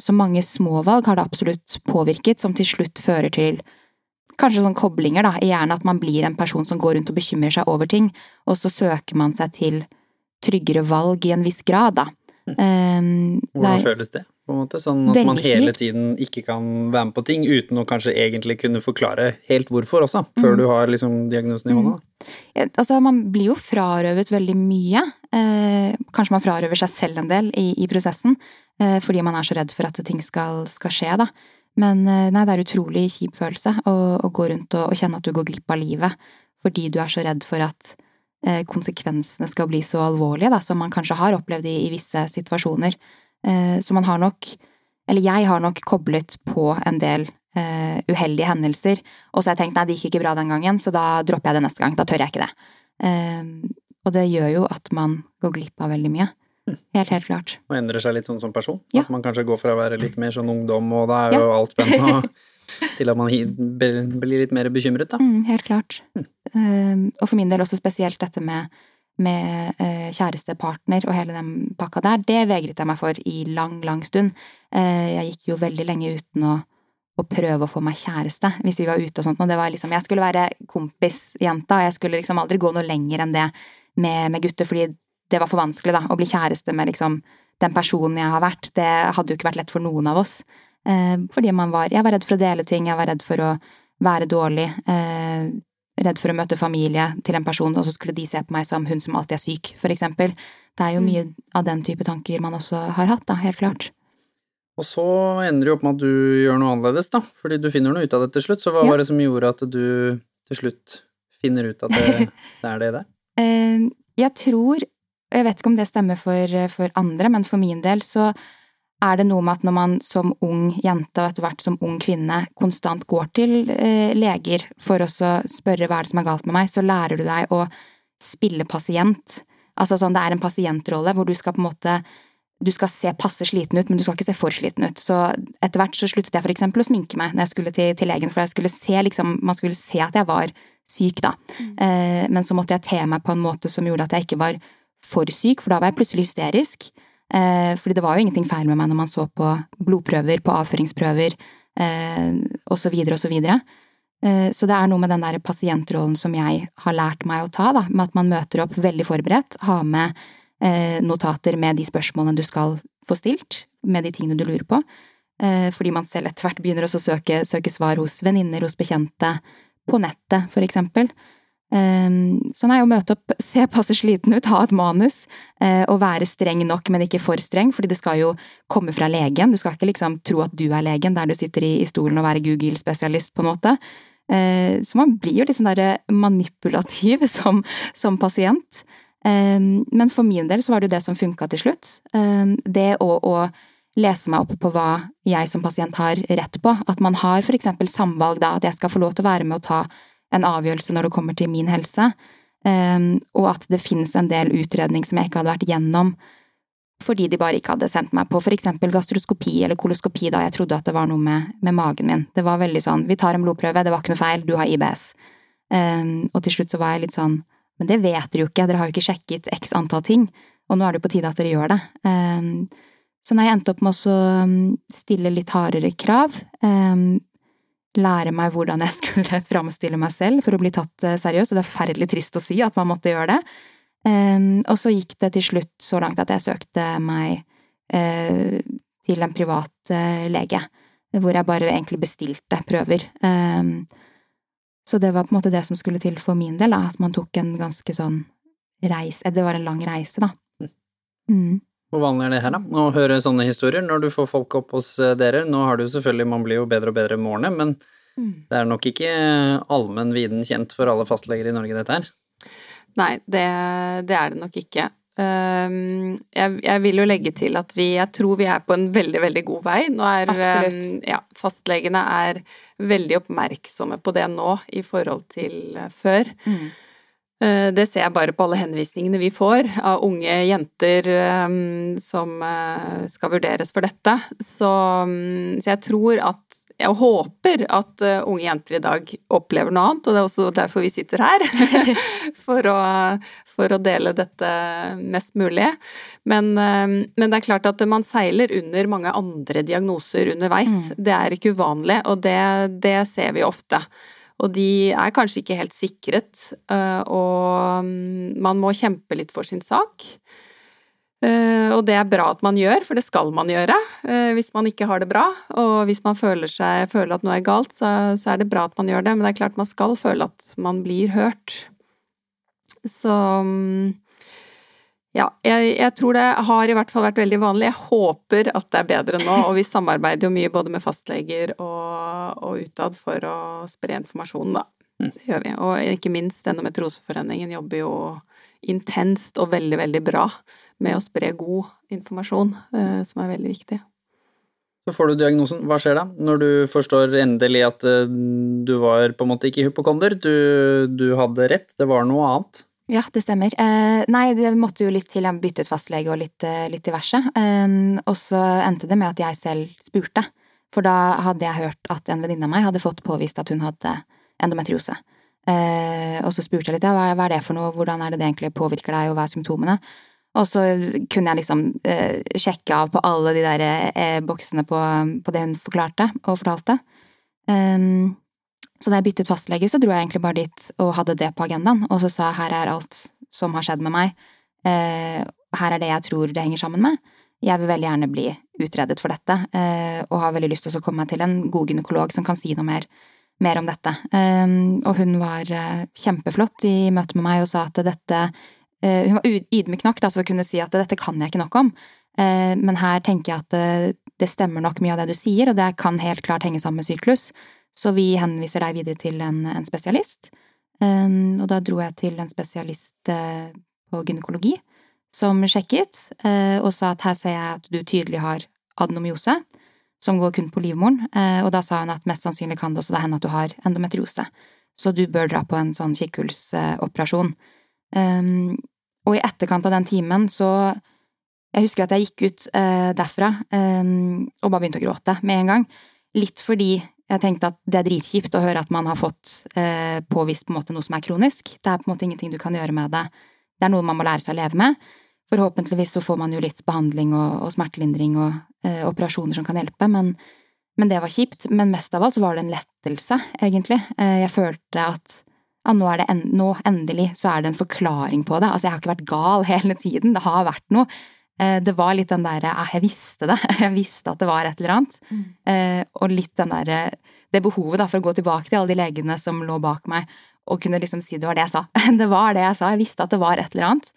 Så mange småvalg har det absolutt påvirket, som til slutt fører til kanskje sånn koblinger da, i hjernen, at man blir en person som går rundt og bekymrer seg over ting, og så søker man seg til tryggere valg i en viss grad, da. Um, Hvordan er, føles det? på en måte? Sånn at man hele tiden ikke kan være med på ting uten å kanskje egentlig kunne forklare helt hvorfor også, før mm. du har liksom diagnosen i hånda? Mm. Ja, altså, man blir jo frarøvet veldig mye. Eh, kanskje man frarøver seg selv en del i, i prosessen, eh, fordi man er så redd for at ting skal, skal skje, da. Men eh, nei, det er utrolig kjip følelse å, å gå rundt og, og kjenne at du går glipp av livet fordi du er så redd for at konsekvensene skal bli så alvorlige, da, som man kanskje har opplevd i, i visse situasjoner. Eh, så man har nok, eller jeg har nok koblet på en del uh, uheldige hendelser, og så har jeg tenkt nei, det gikk ikke bra den gangen, så da dropper jeg det neste gang. Da tør jeg ikke det. Og det gjør jo at man går glipp av veldig mye. Helt, helt klart. Og endrer seg litt sånn som person. Ja. At man kanskje går fra å være litt mer sånn ungdom, og da er jo alt spennende, og til at man blir litt mer bekymret, da. Mm, helt klart. Um, og for min del også spesielt dette med, med eh, kjærestepartner og hele den pakka der, det vegret jeg meg for i lang, lang stund. Eh, jeg gikk jo veldig lenge uten å, å prøve å få meg kjæreste hvis vi var ute og sånt. Og det var liksom, jeg skulle være kompisjenta, jeg skulle liksom aldri gå noe lenger enn det med, med gutter, fordi det var for vanskelig, da. Å bli kjæreste med liksom den personen jeg har vært. Det hadde jo ikke vært lett for noen av oss. Eh, fordi man var Jeg var redd for å dele ting, jeg var redd for å være dårlig. Eh, redd for å møte familie til en person, og så skulle de se på meg som hun som alltid er syk, for eksempel. Det er jo mye av den type tanker man også har hatt, da, helt klart. Og så ender det jo opp med at du gjør noe annerledes, da. Fordi du finner noe ut av det til slutt. Så hva Ja. var det som gjorde at du til slutt finner ut at det, det er det der? er? jeg tror, og jeg vet ikke om det stemmer for, for andre, men for min del så er det noe med at når man som ung jente og etter hvert som ung kvinne konstant går til eh, leger for å spørre hva er det som er galt med meg, så lærer du deg å spille pasient. Altså sånn, det er en pasientrolle hvor du skal på en måte du skal se passe sliten ut, men du skal ikke se for sliten ut. Så etter hvert så sluttet jeg for eksempel å sminke meg når jeg skulle til, til legen, for jeg skulle se liksom, man skulle se at jeg var syk, da. Eh, men så måtte jeg te meg på en måte som gjorde at jeg ikke var for syk, for da var jeg plutselig hysterisk. Eh, fordi det var jo ingenting feil med meg når man så på blodprøver, på avføringsprøver, eh, så videre. Eh, så det er noe med den der pasientrollen som jeg har lært meg å ta, da, med at man møter opp veldig forberedt, har med eh, notater med de spørsmålene du skal få stilt, med de tingene du lurer på. Eh, fordi man selv etter hvert begynner å søke, søke svar hos venninner, hos bekjente, på nettet, for eksempel. Um, så nei, å møte opp, se passe sliten ut, ha et manus, eh, og være streng nok, men ikke for streng, fordi det skal jo komme fra legen. Du skal ikke liksom tro at du er legen der du sitter i, stolen og være Google-spesialist, på en måte. Eh, så man blir jo litt sånn derre manipulativ som, som pasient. Um, men for min del så var det jo det som funka til slutt. Um, det å, å lese meg opp på hva jeg som pasient har rett på. At man har for eksempel samvalg, da, at jeg skal få lov til å være med å ta en avgjørelse når det kommer til min helse, um, og at det finnes en del utredning som jeg ikke hadde vært gjennom fordi de bare ikke hadde sendt meg på for eksempel gastroskopi eller koloskopi da jeg trodde at det var noe med, med magen min. Det var veldig sånn, vi tar en blodprøve, det var ikke noe feil, du har IBS. Um, og til slutt så var jeg litt sånn, men det vet dere jo ikke, dere har jo ikke sjekket x antall ting, og nå er det jo på tide at dere gjør det. Um, så når jeg endte opp med å stille litt hardere krav, lære meg hvordan jeg skulle framstille meg selv for å bli tatt uh, seriøst, og det er forferdelig trist å si at man måtte gjøre det. Um, og så gikk det til slutt så langt at jeg søkte meg uh, til en privat uh, lege, hvor jeg bare egentlig bestilte prøver. Um, så det var på en måte det som skulle til for min del, at man tok en ganske sånn reise Det var en lang reise, da. Mm. Hvor vanlig er det her, da? Å høre sånne historier når du får folk opp hos eh, dere? Nå har du selvfølgelig, man blir jo bedre og bedre med årene, men Mm. det er nok ikke allmenn viden kjent for alle fastleger i Norge, dette her. Nei, det, det er det nok ikke. Um, jeg, jeg vil jo legge til at vi Jeg tror vi er på en veldig, veldig god vei. Nå er um, ja, fastlegene er veldig oppmerksomme på det nå i forhold til før. Mm. Uh, Det ser jeg bare på alle henvisningene vi får av unge jenter um, som uh, skal vurderes for dette. Så, um, så jeg tror at jeg håper at unge jenter i dag opplever noe annet, og det er også derfor vi sitter her. for, å, for å dele dette mest mulig. Men, men det er klart at man seiler under mange andre diagnoser underveis. Mm. Det er ikke uvanlig, og det, det ser vi ofte. Og de er kanskje ikke helt sikret, øh, og mm, man må kjempe litt for sin sak. Eh, Og det er bra at man gjør, for det skal man gjøre eh, hvis man ikke har det bra. Og hvis man føler, seg, føler at noe er galt, så, så er det bra at man gjør det. Men det er klart man skal føle at man blir hørt. Så mm, ja, jeg, jeg tror det har i hvert fall vært veldig vanlig. Jeg håper at det er bedre nå, og vi samarbeider jo mye både med fastleger og, og utad for å spre informasjonen, da. Det gjør vi. Og ikke minst Endometrioseforeningen jobber jo intenst og veldig, veldig bra med å spre god informasjon, eh, som er veldig viktig. Så får du diagnosen, hva skjer da? Når du forstår endelig at eh, du var på en måte ikke hypokonder, du, du hadde rett, det var noe annet. Ja, det stemmer. Eh, nei, det måtte jo litt til. Jeg byttet fastlege og litt, eh, litt diverse. Eh, og så endte det med at jeg selv spurte. For da hadde jeg hørt at en venninne av meg hadde fått påvist at hun hadde endometriose. Eh, og så spurte jeg litt ja, hva, hva er det for noe, hvordan er det det egentlig påvirker deg, og hva er symptomene? Og så kunne jeg liksom eh, sjekke av på alle de der eh, boksene på, på, det hun forklarte og fortalte. Um, så da jeg byttet fastlege, så dro jeg egentlig bare dit og hadde det på agendaen, og så sa jeg her er alt som har skjedd med meg, eh, her er det jeg tror det henger sammen med. Jeg vil veldig gjerne bli utredet for dette, eh, og har veldig lyst til å komme meg til en god gynekolog som kan si noe mer, mer om dette. Eh, og hun var uh, kjempeflott i møte med meg og sa at dette uh, Hun var ydmyk nok til å kunne si at dette kan jeg ikke nok om, uh, men her tenker jeg at det stemmer nok mye av det du sier, og det kan helt klart henge sammen med syklus. Så vi henviser deg videre til en, en spesialist. Um, og da dro jeg til en spesialist uh, på gynekologi som sjekket uh, og sa at her ser jeg at du tydelig har adenomyose, som går kun på livmoren. Uh, og da sa hun at mest sannsynlig kan det også hende at du har endometriose. Så du bør dra på en sånn kikkhullsoperasjon. Um, og i etterkant av den timen så Jeg husker at jeg gikk ut derfra um, og bare begynte å gråte med en gang. Litt fordi jeg tenkte at det er dritkjipt å høre at man har fått eh, påvist på en måte noe som er kronisk. Det er på en måte ingenting du kan gjøre med det. Det er noe man må lære seg å leve med. Forhåpentligvis så får man jo litt behandling og, og smertelindring og eh, operasjoner som kan hjelpe, men, men, det var kjipt. Men mest av alt så var det en lettelse, egentlig. Eh, jeg følte at ja, nå, en, nå endelig så er det en forklaring på det. Altså, jeg har ikke vært gal hele tiden. Det har vært noe. Eh, det var litt den derre ah, Jeg visste det. Jeg visste at det var et eller annet. Mm. Eh, og litt den derre Det behovet da for å gå tilbake til alle de legene som lå bak meg, og kunne liksom si det var det jeg sa. Det var det jeg sa. Jeg visste at det var et eller annet.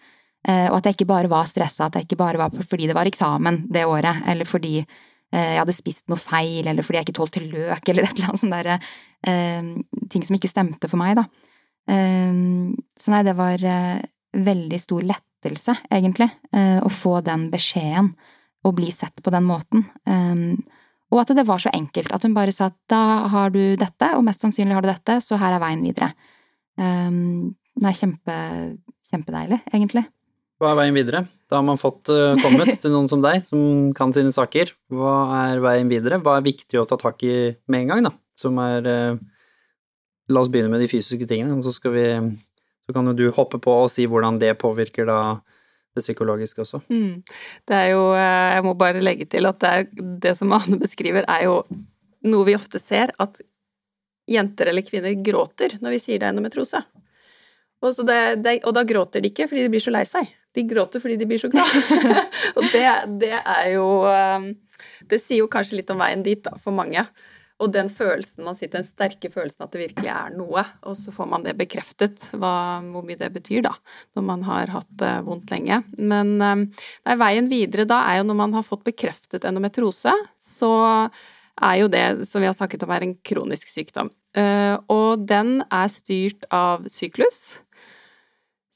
Eh, og at jeg ikke bare var stressa, at jeg ikke bare var fordi det var eksamen det året, eller fordi jeg hadde spist noe feil, eller fordi jeg ikke tålte løk, eller et eller annet sånn derre Ting som ikke stemte for meg, da. Så nei, det var veldig stor lett lettelse, egentlig, eh, å få den beskjeden og bli sett på den måten. Ehm, og at det var så enkelt. At hun bare sa at da har du dette, og mest sannsynlig har du dette, så her er veien videre. Nei, det er kjempe, kjempedeilig, egentlig. Hva er veien videre? Da har man fått uh, kommet til noen som deg, som kan sine saker. Hva er veien videre? Hva er viktig å ta tak i med en gang, da? Som er uh, La oss begynne med de fysiske tingene, og så skal vi så kan jo du hoppe på og si hvordan det påvirker da det psykologiske også. Mm. Det er jo eh, Jeg må bare legge til at det, er, det som Ane beskriver, er jo noe vi ofte ser, at jenter eller kvinner gråter når vi sier det er endometrose. Og, det, det, og, da gråter de ikke fordi de blir så lei seg. De gråter fordi de blir så glad. og det, det, er jo eh, Det sier jo kanskje litt om veien dit, da, for mange. Og den følelsen man sitter, den sterke følelsen at det virkelig er noe, og så får man det bekreftet, hva, hvor mye det betyr, da, når man har hatt det vondt lenge. Men eh, nei, veien videre da er jo når man har fått bekreftet endometrose, så er jo det som vi har snakket om, er en kronisk sykdom. Eh, og den er styrt av syklus.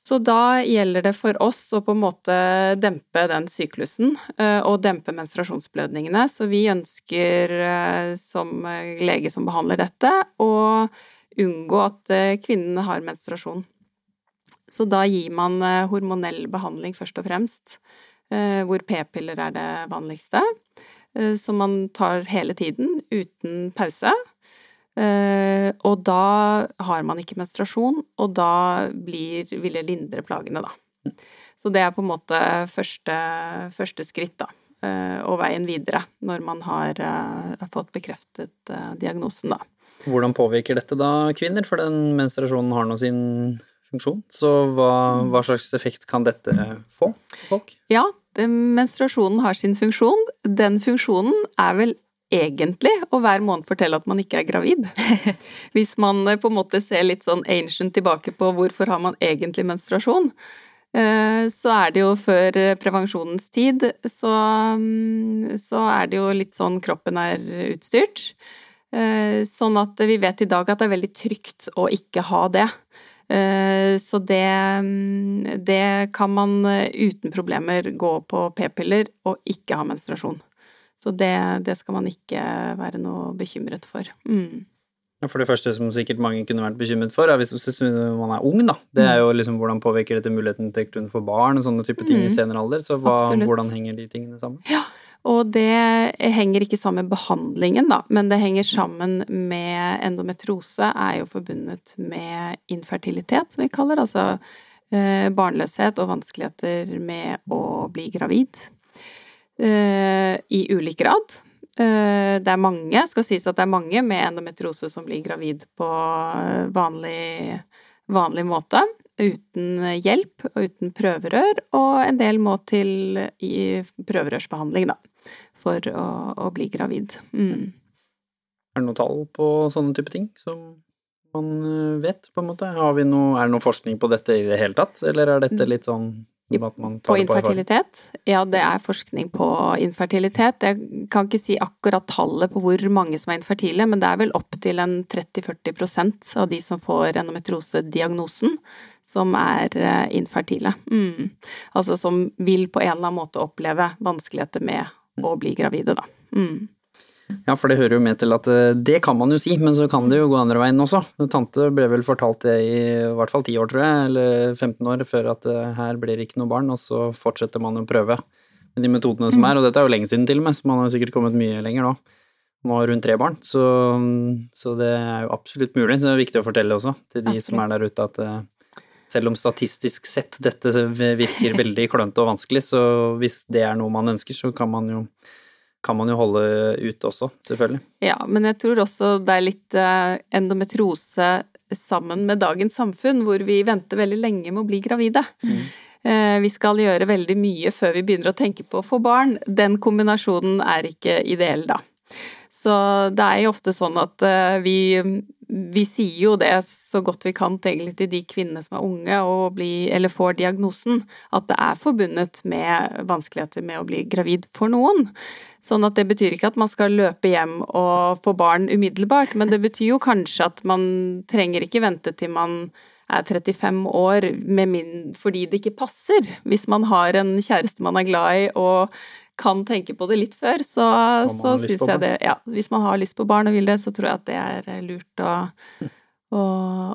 Så da gjelder det for oss å på en måte dempe den syklusen eh, og dempe menstruasjonsblødningene. Så vi ønsker eh, som lege som behandler dette, å unngå at eh, kvinnene har menstruasjon. Så da gir man hormonell behandling først og fremst, hvor p-piller er det vanligste. Som man tar hele tiden uten pause. Uh, og da har man ikke menstruasjon, og da blir, vil det lindre plagene, da. Så det er på en måte første, første skritt, da. Uh, og veien videre når man har uh, fått bekreftet diagnosen, da. Hvordan påvirker dette da kvinner, for den menstruasjonen har nå sin funksjon. Så hva, hva, slags effekt kan dette få folk? Ja, menstruasjonen har sin funksjon. Den funksjonen er vel egentlig å hver måned fortelle at man ikke er gravid. Hvis man eh, på en måte ser litt sånn ancient tilbake på hvorfor har man egentlig menstruasjon, eh, så er det jo før eh, prevensjonens tid, så, mm, så er det jo litt sånn kroppen er utstyrt. Sånn at vi vet i dag at det er veldig trygt å ikke ha det. Så det, mm, det kan man uten problemer gå på p-piller og ikke ha menstruasjon. Så det, det, skal man ikke være noe bekymret for. Mm. For det første som sikkert mange kunne vært bekymret for, er hvis man er ung, da. Det er jo liksom hvordan påvirker dette muligheten til å få barn og sånne type ting i Mm. senere alder. Så hva, hvordan henger de tingene sammen? Ja, og det henger ikke sammen med behandlingen, da, men det henger sammen med endometrose er jo forbundet med infertilitet, som vi kaller det, altså eh, barnløshet og vanskeligheter med å bli gravid. Eh, I ulik grad. Eh, det er mange, skal sies at det er mange med endometriose som blir gravid på eh, vanlig, vanlig måte. Uten hjelp og uten prøverør, og en del må til i prøverørsbehandling, da, for å, å bli gravid. Mm. Er det noe tall på sånne type ting som man vet, på en måte? Har vi noe, er det noe forskning på dette i det hele tatt, eller er dette litt sånn På infertilitet? Ja, det er forskning på infertilitet. Jeg kan ikke si akkurat tallet på hvor mange som er infertile, men det er vel opptil en 30-40% av de som får endometriosediagnosen, som er eh, infertile. Mm. Altså som vil på en eller annen måte oppleve vanskeligheter med å bli gravide, da. Mm. Ja, for det hører jo med til at øh, det kan man jo si, men så kan det jo gå andre veien også. Tante ble vel fortalt det i, i hvert fall 10 år, tror jeg, eller 15 år, før at øh, her blir det ikke noe barn, og så fortsetter man å prøve med de metodene som er, og dette er jo lenge siden til og med, så man har sikkert kommet mye lenger nå. Nå har hun tre barn, så, så det er jo absolutt mulig. Så det er viktig å fortelle også til de som er der ute at eh, selv om statistisk sett dette virker veldig klønete og vanskelig, så hvis det er noe man ønsker, så kan man jo, kan man jo holde ute også, selvfølgelig. Ja, men jeg tror også det er litt endometrose sammen med dagens samfunn, hvor vi venter veldig lenge med å bli gravide. Mm. Vi skal gjøre veldig mye før vi begynner å tenke på å få barn. Den kombinasjonen er ikke ideell da. Så det er jo ofte sånn at eh, vi, vi sier jo det så godt vi kan til de kvinnene som er unge og blir, eller får diagnosen, at det er forbundet med vanskeligheter med å bli gravid for noen. Sånn at det betyr ikke at man skal løpe hjem og få barn umiddelbart, men det betyr jo kanskje at man trenger ikke vente til man er 35 år min, fordi det ikke passer. Hvis man har en kjæreste man er glad i og kan tenke på det litt før, så, så syns jeg det Ja, hvis man har lyst på barn og vil det, så tror jeg at det er eh, lurt å, å,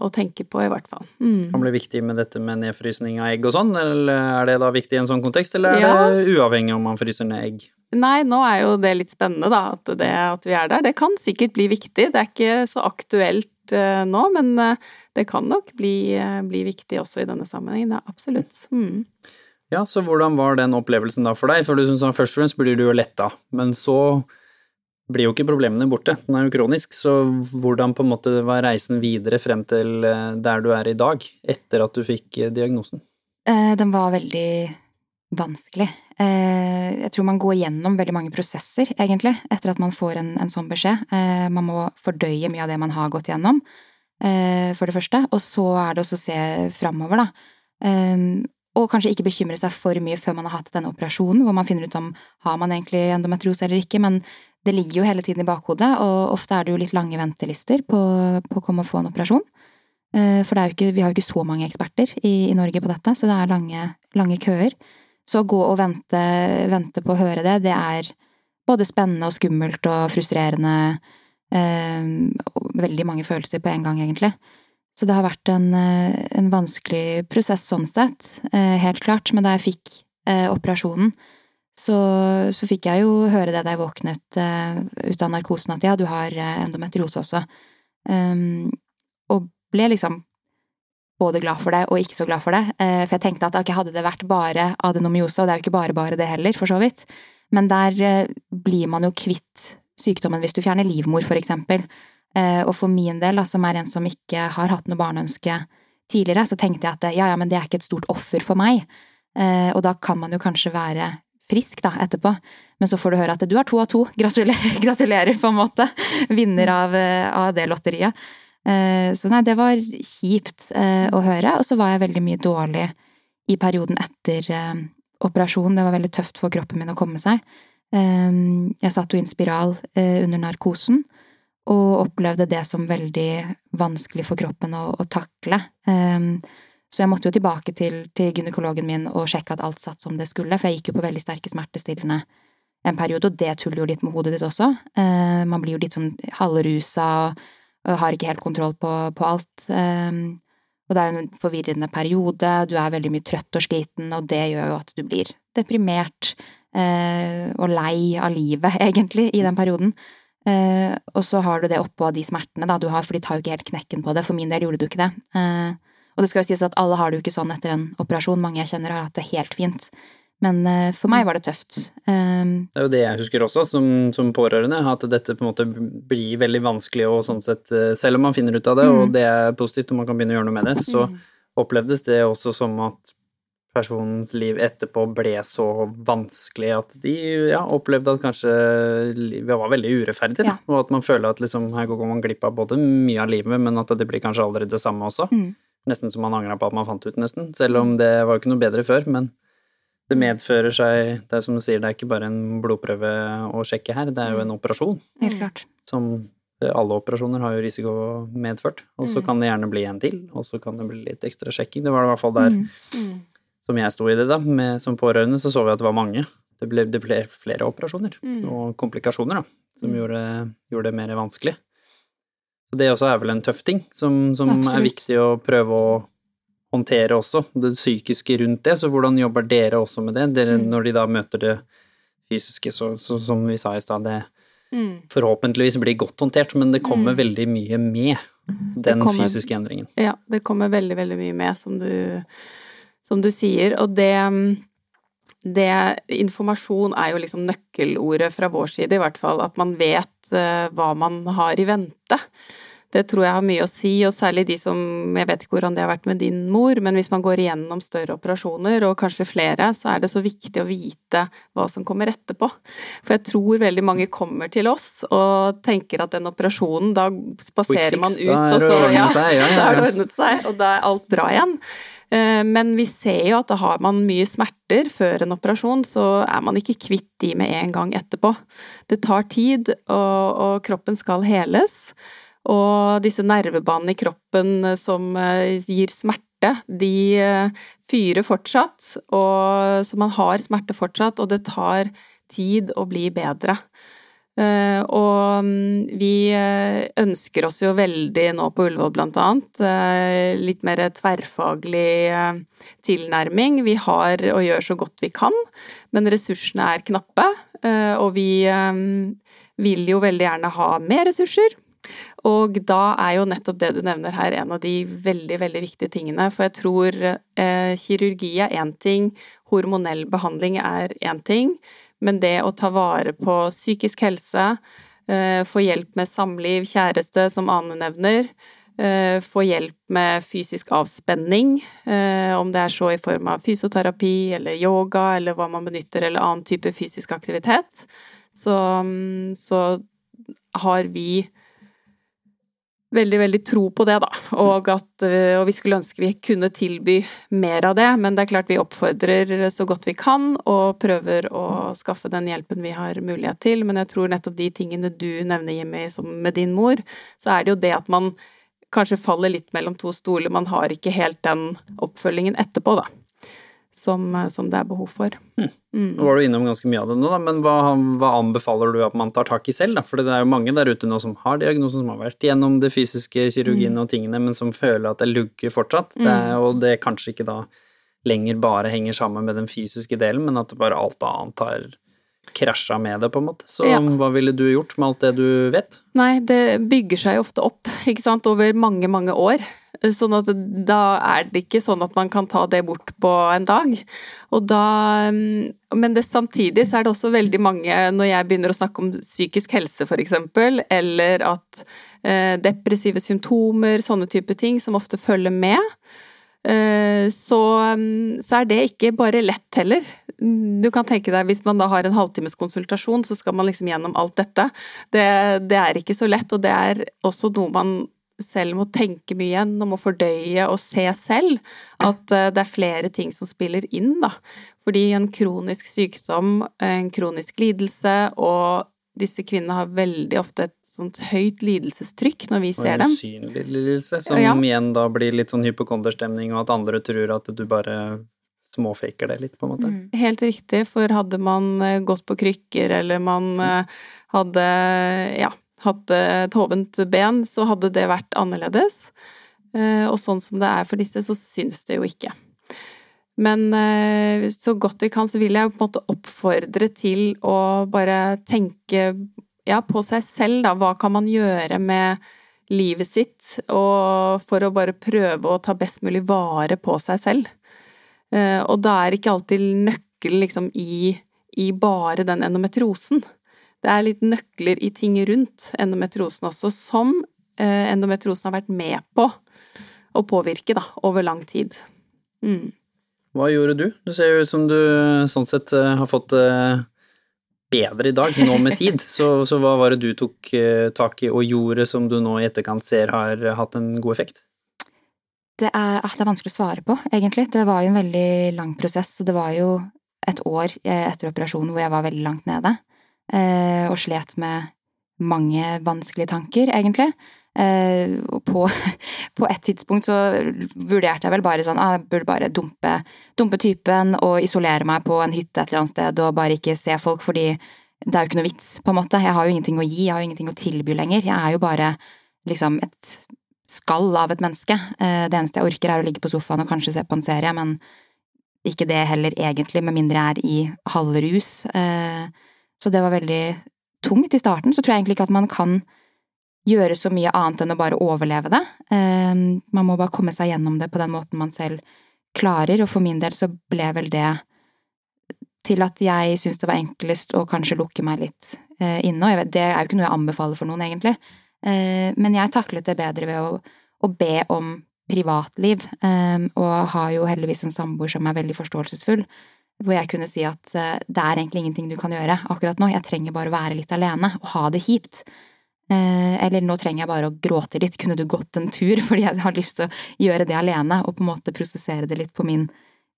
å tenke på, i hvert fall. Mm. Kan bli viktig med dette med nedfrysning av egg og sånn, eller er det da viktig i en sånn kontekst, eller er Ja. det uavhengig om man fryser ned egg? Nei, nå er jo det litt spennende, da, at, det, at vi er der. Det kan sikkert bli viktig. Det er ikke så aktuelt eh, nå, men eh, det kan nok bli, bli viktig også i denne sammenhengen. Ja, absolutt. Mm. Ja, så hvordan var den opplevelsen da for deg? For du syns først og fremst blir du jo letta, men så blir jo ikke problemene borte. Den er jo kronisk, så hvordan på en måte var reisen videre frem til eh, der du er i dag, etter at du fikk eh, diagnosen? Eh, Den var veldig vanskelig. Eh, Jeg tror man går gjennom veldig mange prosesser, egentlig, etter at man får en, en sånn beskjed. Eh, Man må fordøye mye av det man har gått gjennom, eh, for det første. Og så er det også å se framover, da. Og kanskje ikke bekymre seg for mye før man har hatt denne operasjonen, hvor man finner ut om har man egentlig endometriose eller ikke. Men det ligger jo hele tiden i bakhodet, og ofte er det jo litt lange ventelister på, på å komme og få en operasjon. Eh, For ikke, vi har jo ikke så mange eksperter i, i Norge på dette, så det er lange, lange køer. Så å gå og vente, vente på å høre det, det er både spennende og skummelt og frustrerende. Eh, og veldig mange følelser på en gang, egentlig. Så det har vært en, eh, en vanskelig prosess sånn sett, eh, helt klart. Men da jeg fikk eh, operasjonen, så, så fikk jeg jo høre det da jeg våknet eh, ut av narkosen, at ja, du har endometriose også. Um, og ble liksom både glad for det og ikke så glad for det. For jeg tenkte at ok, hadde det vært bare adenomyose, og det er jo ikke bare bare det heller, for så vidt, men der blir man jo kvitt sykdommen hvis du fjerner livmor, for eksempel. Eh, og for min del, som er en som ikke har hatt noe barneønske tidligere, så tenkte jeg at ja, ja, men det er ikke et stort offer for meg. Eh, og da kan man jo kanskje være frisk da, etterpå. Men så får du høre at du har to av to. Gratulerer, gratulerer på en måte. Vinner av, eh, av det lotteriet. Eh, Så nei, det var kjipt eh, å høre. Og så var jeg veldig mye dårlig i perioden etter eh, operasjonen. Det var veldig tøft for kroppen min å komme seg. Eh, Jeg satt jo i en spiral eh, under narkosen, og opplevde det som veldig vanskelig for kroppen å, å takle. Um, Så jeg måtte jo tilbake til, til gynekologen min og sjekke at alt satt som det skulle, for jeg gikk jo på veldig sterke smertestillende en periode, og det tuller jo litt med hodet ditt også. Uh, Man blir jo litt sånn halvrusa og og har ikke helt kontroll på, på alt. Um, og det er jo en forvirrende periode, du er veldig mye trøtt og sliten, og det gjør jo at du blir deprimert uh, og lei av livet, egentlig, i den perioden. Uh, og så har du det oppå de smertene da du har, for de tar jo ikke helt knekken på det. For min del gjorde du ikke det. Eh, og det skal jo sies at alle har det jo ikke sånn etter en operasjon. Mange jeg kjenner har hatt det helt fint. Men eh, for meg var det tøft. Um, det er jo det jeg husker også, som, som, pårørende, at dette på en måte blir veldig vanskelig og sånn sett Selv om man finner ut av det, mm. og det er positivt og man kan begynne å gjøre noe med det, så mm. opplevdes det også som at personens liv etterpå ble så vanskelig at de ja, opplevde at kanskje livet var veldig urettferdig, ja. og at man føler at liksom, her går man glipp av både mye av livet, men at det blir kanskje aldri det samme også. Mm. Nesten som man angra på at man fant ut, nesten. Selv om det var jo ikke noe bedre før, men det medfører seg Det er som du sier, det er ikke bare en blodprøve å sjekke her, det er jo en operasjon. Helt klart. Som alle operasjoner har jo risiko medført, og så mm. kan det gjerne bli en til, og så kan det bli litt ekstra sjekking. Det var det i hvert fall der. Mm. Som jeg sto i det, da, med, som pårørende, så så vi at det var mange. Det ble, det ble flere operasjoner mm. og komplikasjoner, da, som mm. gjorde, gjorde, det mer vanskelig. Så det også er vel en tøff ting, som, som er viktig å prøve å håndtere også. Det psykiske rundt det, så hvordan jobber dere også med det? Dere, mm. Når de da møter det fysiske, så, så som vi sa i stad, det mm. forhåpentligvis blir godt håndtert, men det kommer mm. veldig mye med den kommer, fysiske endringen. Ja, det kommer veldig, veldig mye med, som du som du sier. Og det, det Informasjon er jo liksom nøkkelordet fra vår side, i hvert fall. At man vet uh, hva man har i vente. Det tror jeg har mye å si, og særlig de som Jeg vet ikke hvordan det har vært med din mor, men hvis man går igjennom større operasjoner, og kanskje flere, så er det så viktig å vite hva som kommer etterpå. For jeg tror veldig mange kommer til oss og tenker at den operasjonen, da spaserer man ut, og så ja, da har det ordnet seg, og da er alt bra igjen. Eh, men vi ser jo at da har man mye smerter før en operasjon, så er man ikke kvitt de med en gang etterpå. Det tar tid, og, og kroppen skal heles. Og disse nervebanene i kroppen som eh, gir smerte, de eh, fyrer fortsatt. Og, så man har smerte fortsatt, og det tar tid å bli bedre. Uh, og mm, vi eh, ønsker oss jo veldig nå på Ullevål blant annet uh, litt mer tverrfaglig tilnærming. Vi har og gjør så godt vi kan, men ressursene er knappe. og vi vil jo veldig gjerne ha mer ressurser. Og da er jo nettopp det du nevner her en av de veldig, veldig viktige tingene. For jeg tror kirurgi er én ting, hormonell behandling er én ting. Men det å ta vare på psykisk helse, eh, få hjelp med samliv, kjæreste, som Ane nevner, eh, få hjelp med fysisk avspenning, eh, om det er så i form av fysioterapi eller yoga eller hva man benytter, eller annen type fysisk aktivitet, så, mm, så har vi veldig, veldig tro på det, da. Og, at, eh, og vi skulle ønske vi kunne tilby mer av det. Men det er klart vi oppfordrer så godt vi kan og prøver å skaffe den hjelpen vi har mulighet til. Men jeg tror nettopp de tingene du nevner, Jimmy, som med din mor, så er det jo det at man kanskje faller litt mellom to stoler. Man har ikke helt den oppfølgingen etterpå, da som, eh, som det er behov for. Mm. Mm. Nå var du innom ganske mye av det nå, da, men hva, hva, anbefaler du at man tar tak i selv? For det er jo mange der ute nå som har diagnosen, som har vært gjennom det fysiske, kirurgien mm. og tingene, men som føler at det lugger fortsatt. Det er, mm. og det kanskje ikke da lenger bare henger sammen med den fysiske delen, men at bare alt annet har krasja med det, på en måte. Så ja. hva ville du gjort med alt det du vet? Nei, det bygger seg ofte opp, ikke sant, over mange, mange år. Sånn at da er det ikke sånn at man kan ta det bort på en dag. Og da mm, Men det, samtidig så er det også veldig mange, når jeg begynner å snakke om psykisk helse f.eks., eller at eh, depressive symptomer, sånne type ting som ofte følger med, eh, så, mm, så, er det ikke bare lett heller. Du kan tenke deg hvis man da har en halvtimes konsultasjon, så skal man liksom gjennom alt dette. Det, det er ikke så lett, og det er også noe man selv må tenke mye igjen og må fordøye og se selv at eh, det er flere ting som spiller inn, da. Fordi en kronisk sykdom, en kronisk lidelse, og disse kvinnene har veldig ofte et sånt høyt lidelsestrykk når vi ser dem. Og usynlig lidelse, som ja. igjen da blir litt sånn hypokonderstemning, og at andre tror at du bare småfaker det litt, på en måte. Mm. Helt riktig, for hadde man eh, gått på krykker, eller man mm. hadde ja, hatt et hovent ben, så hadde det vært annerledes. Og sånn som det er for disse, så syns det jo ikke. Men så godt vi kan, så vil jeg på en måte oppfordre til å bare tenke ja, på seg selv, da. Hva kan man gjøre med livet sitt, og for å bare prøve å ta best mulig vare på seg selv. Eh, og da er ikke alltid nøkkelen liksom i, i bare den endometrosen. Det er litt nøkler i ting rundt endometrosen også, som eh, endometrosen har vært med på å påvirke da, over lang tid. Mm. Hva gjorde du? Du ser jo ut som du sånn sett eh, har fått bedre i dag, nå med tid. Så, så, hva var det du tok eh, tak i og gjorde som du nå i etterkant ser har hatt en god effekt? Det er, ah, det er vanskelig å svare på, egentlig. Det var jo en veldig lang prosess, og det var jo et år eh, etter operasjonen hvor jeg var veldig langt nede, eh, og slet med mange vanskelige tanker, egentlig. Eh, og på, på et tidspunkt så vurderte jeg vel bare sånn ah, jeg burde bare dumpe, dumpe typen og isolere meg på en hytte et eller annet sted og bare ikke se folk, fordi det er jo ikke noe vits, på en måte. Jeg har jo ingenting å gi, jeg har jo ingenting å tilby lenger. Jeg er jo bare liksom et skall av et menneske. Eh, det eneste jeg orker er å ligge på sofaen og kanskje se på en serie, men ikke det heller egentlig, med mindre jeg er i halvrus. Eh, så det var veldig tungt i starten. Så tror jeg egentlig ikke at man kan gjøre så mye annet enn å bare overleve det. Ehm, man må bare komme seg gjennom det på den måten man selv klarer, og for min del så ble vel det til at jeg syntes det var enklest å kanskje lukke meg litt eh, inne, det er jo ikke noe jeg anbefaler for noen, egentlig, eh, men jeg taklet det bedre ved å, å be om privatliv, ehm, og har jo heldigvis en samboer som er veldig forståelsesfull, hvor jeg kunne si at eh, det er egentlig ingenting du kan gjøre akkurat nå, jeg trenger bare å være litt alene og ha det kjipt. Eh, eller nå trenger jeg bare å gråte litt, kunne du gått en tur, fordi jeg har lyst til å gjøre det alene og på en måte prosessere det litt på min,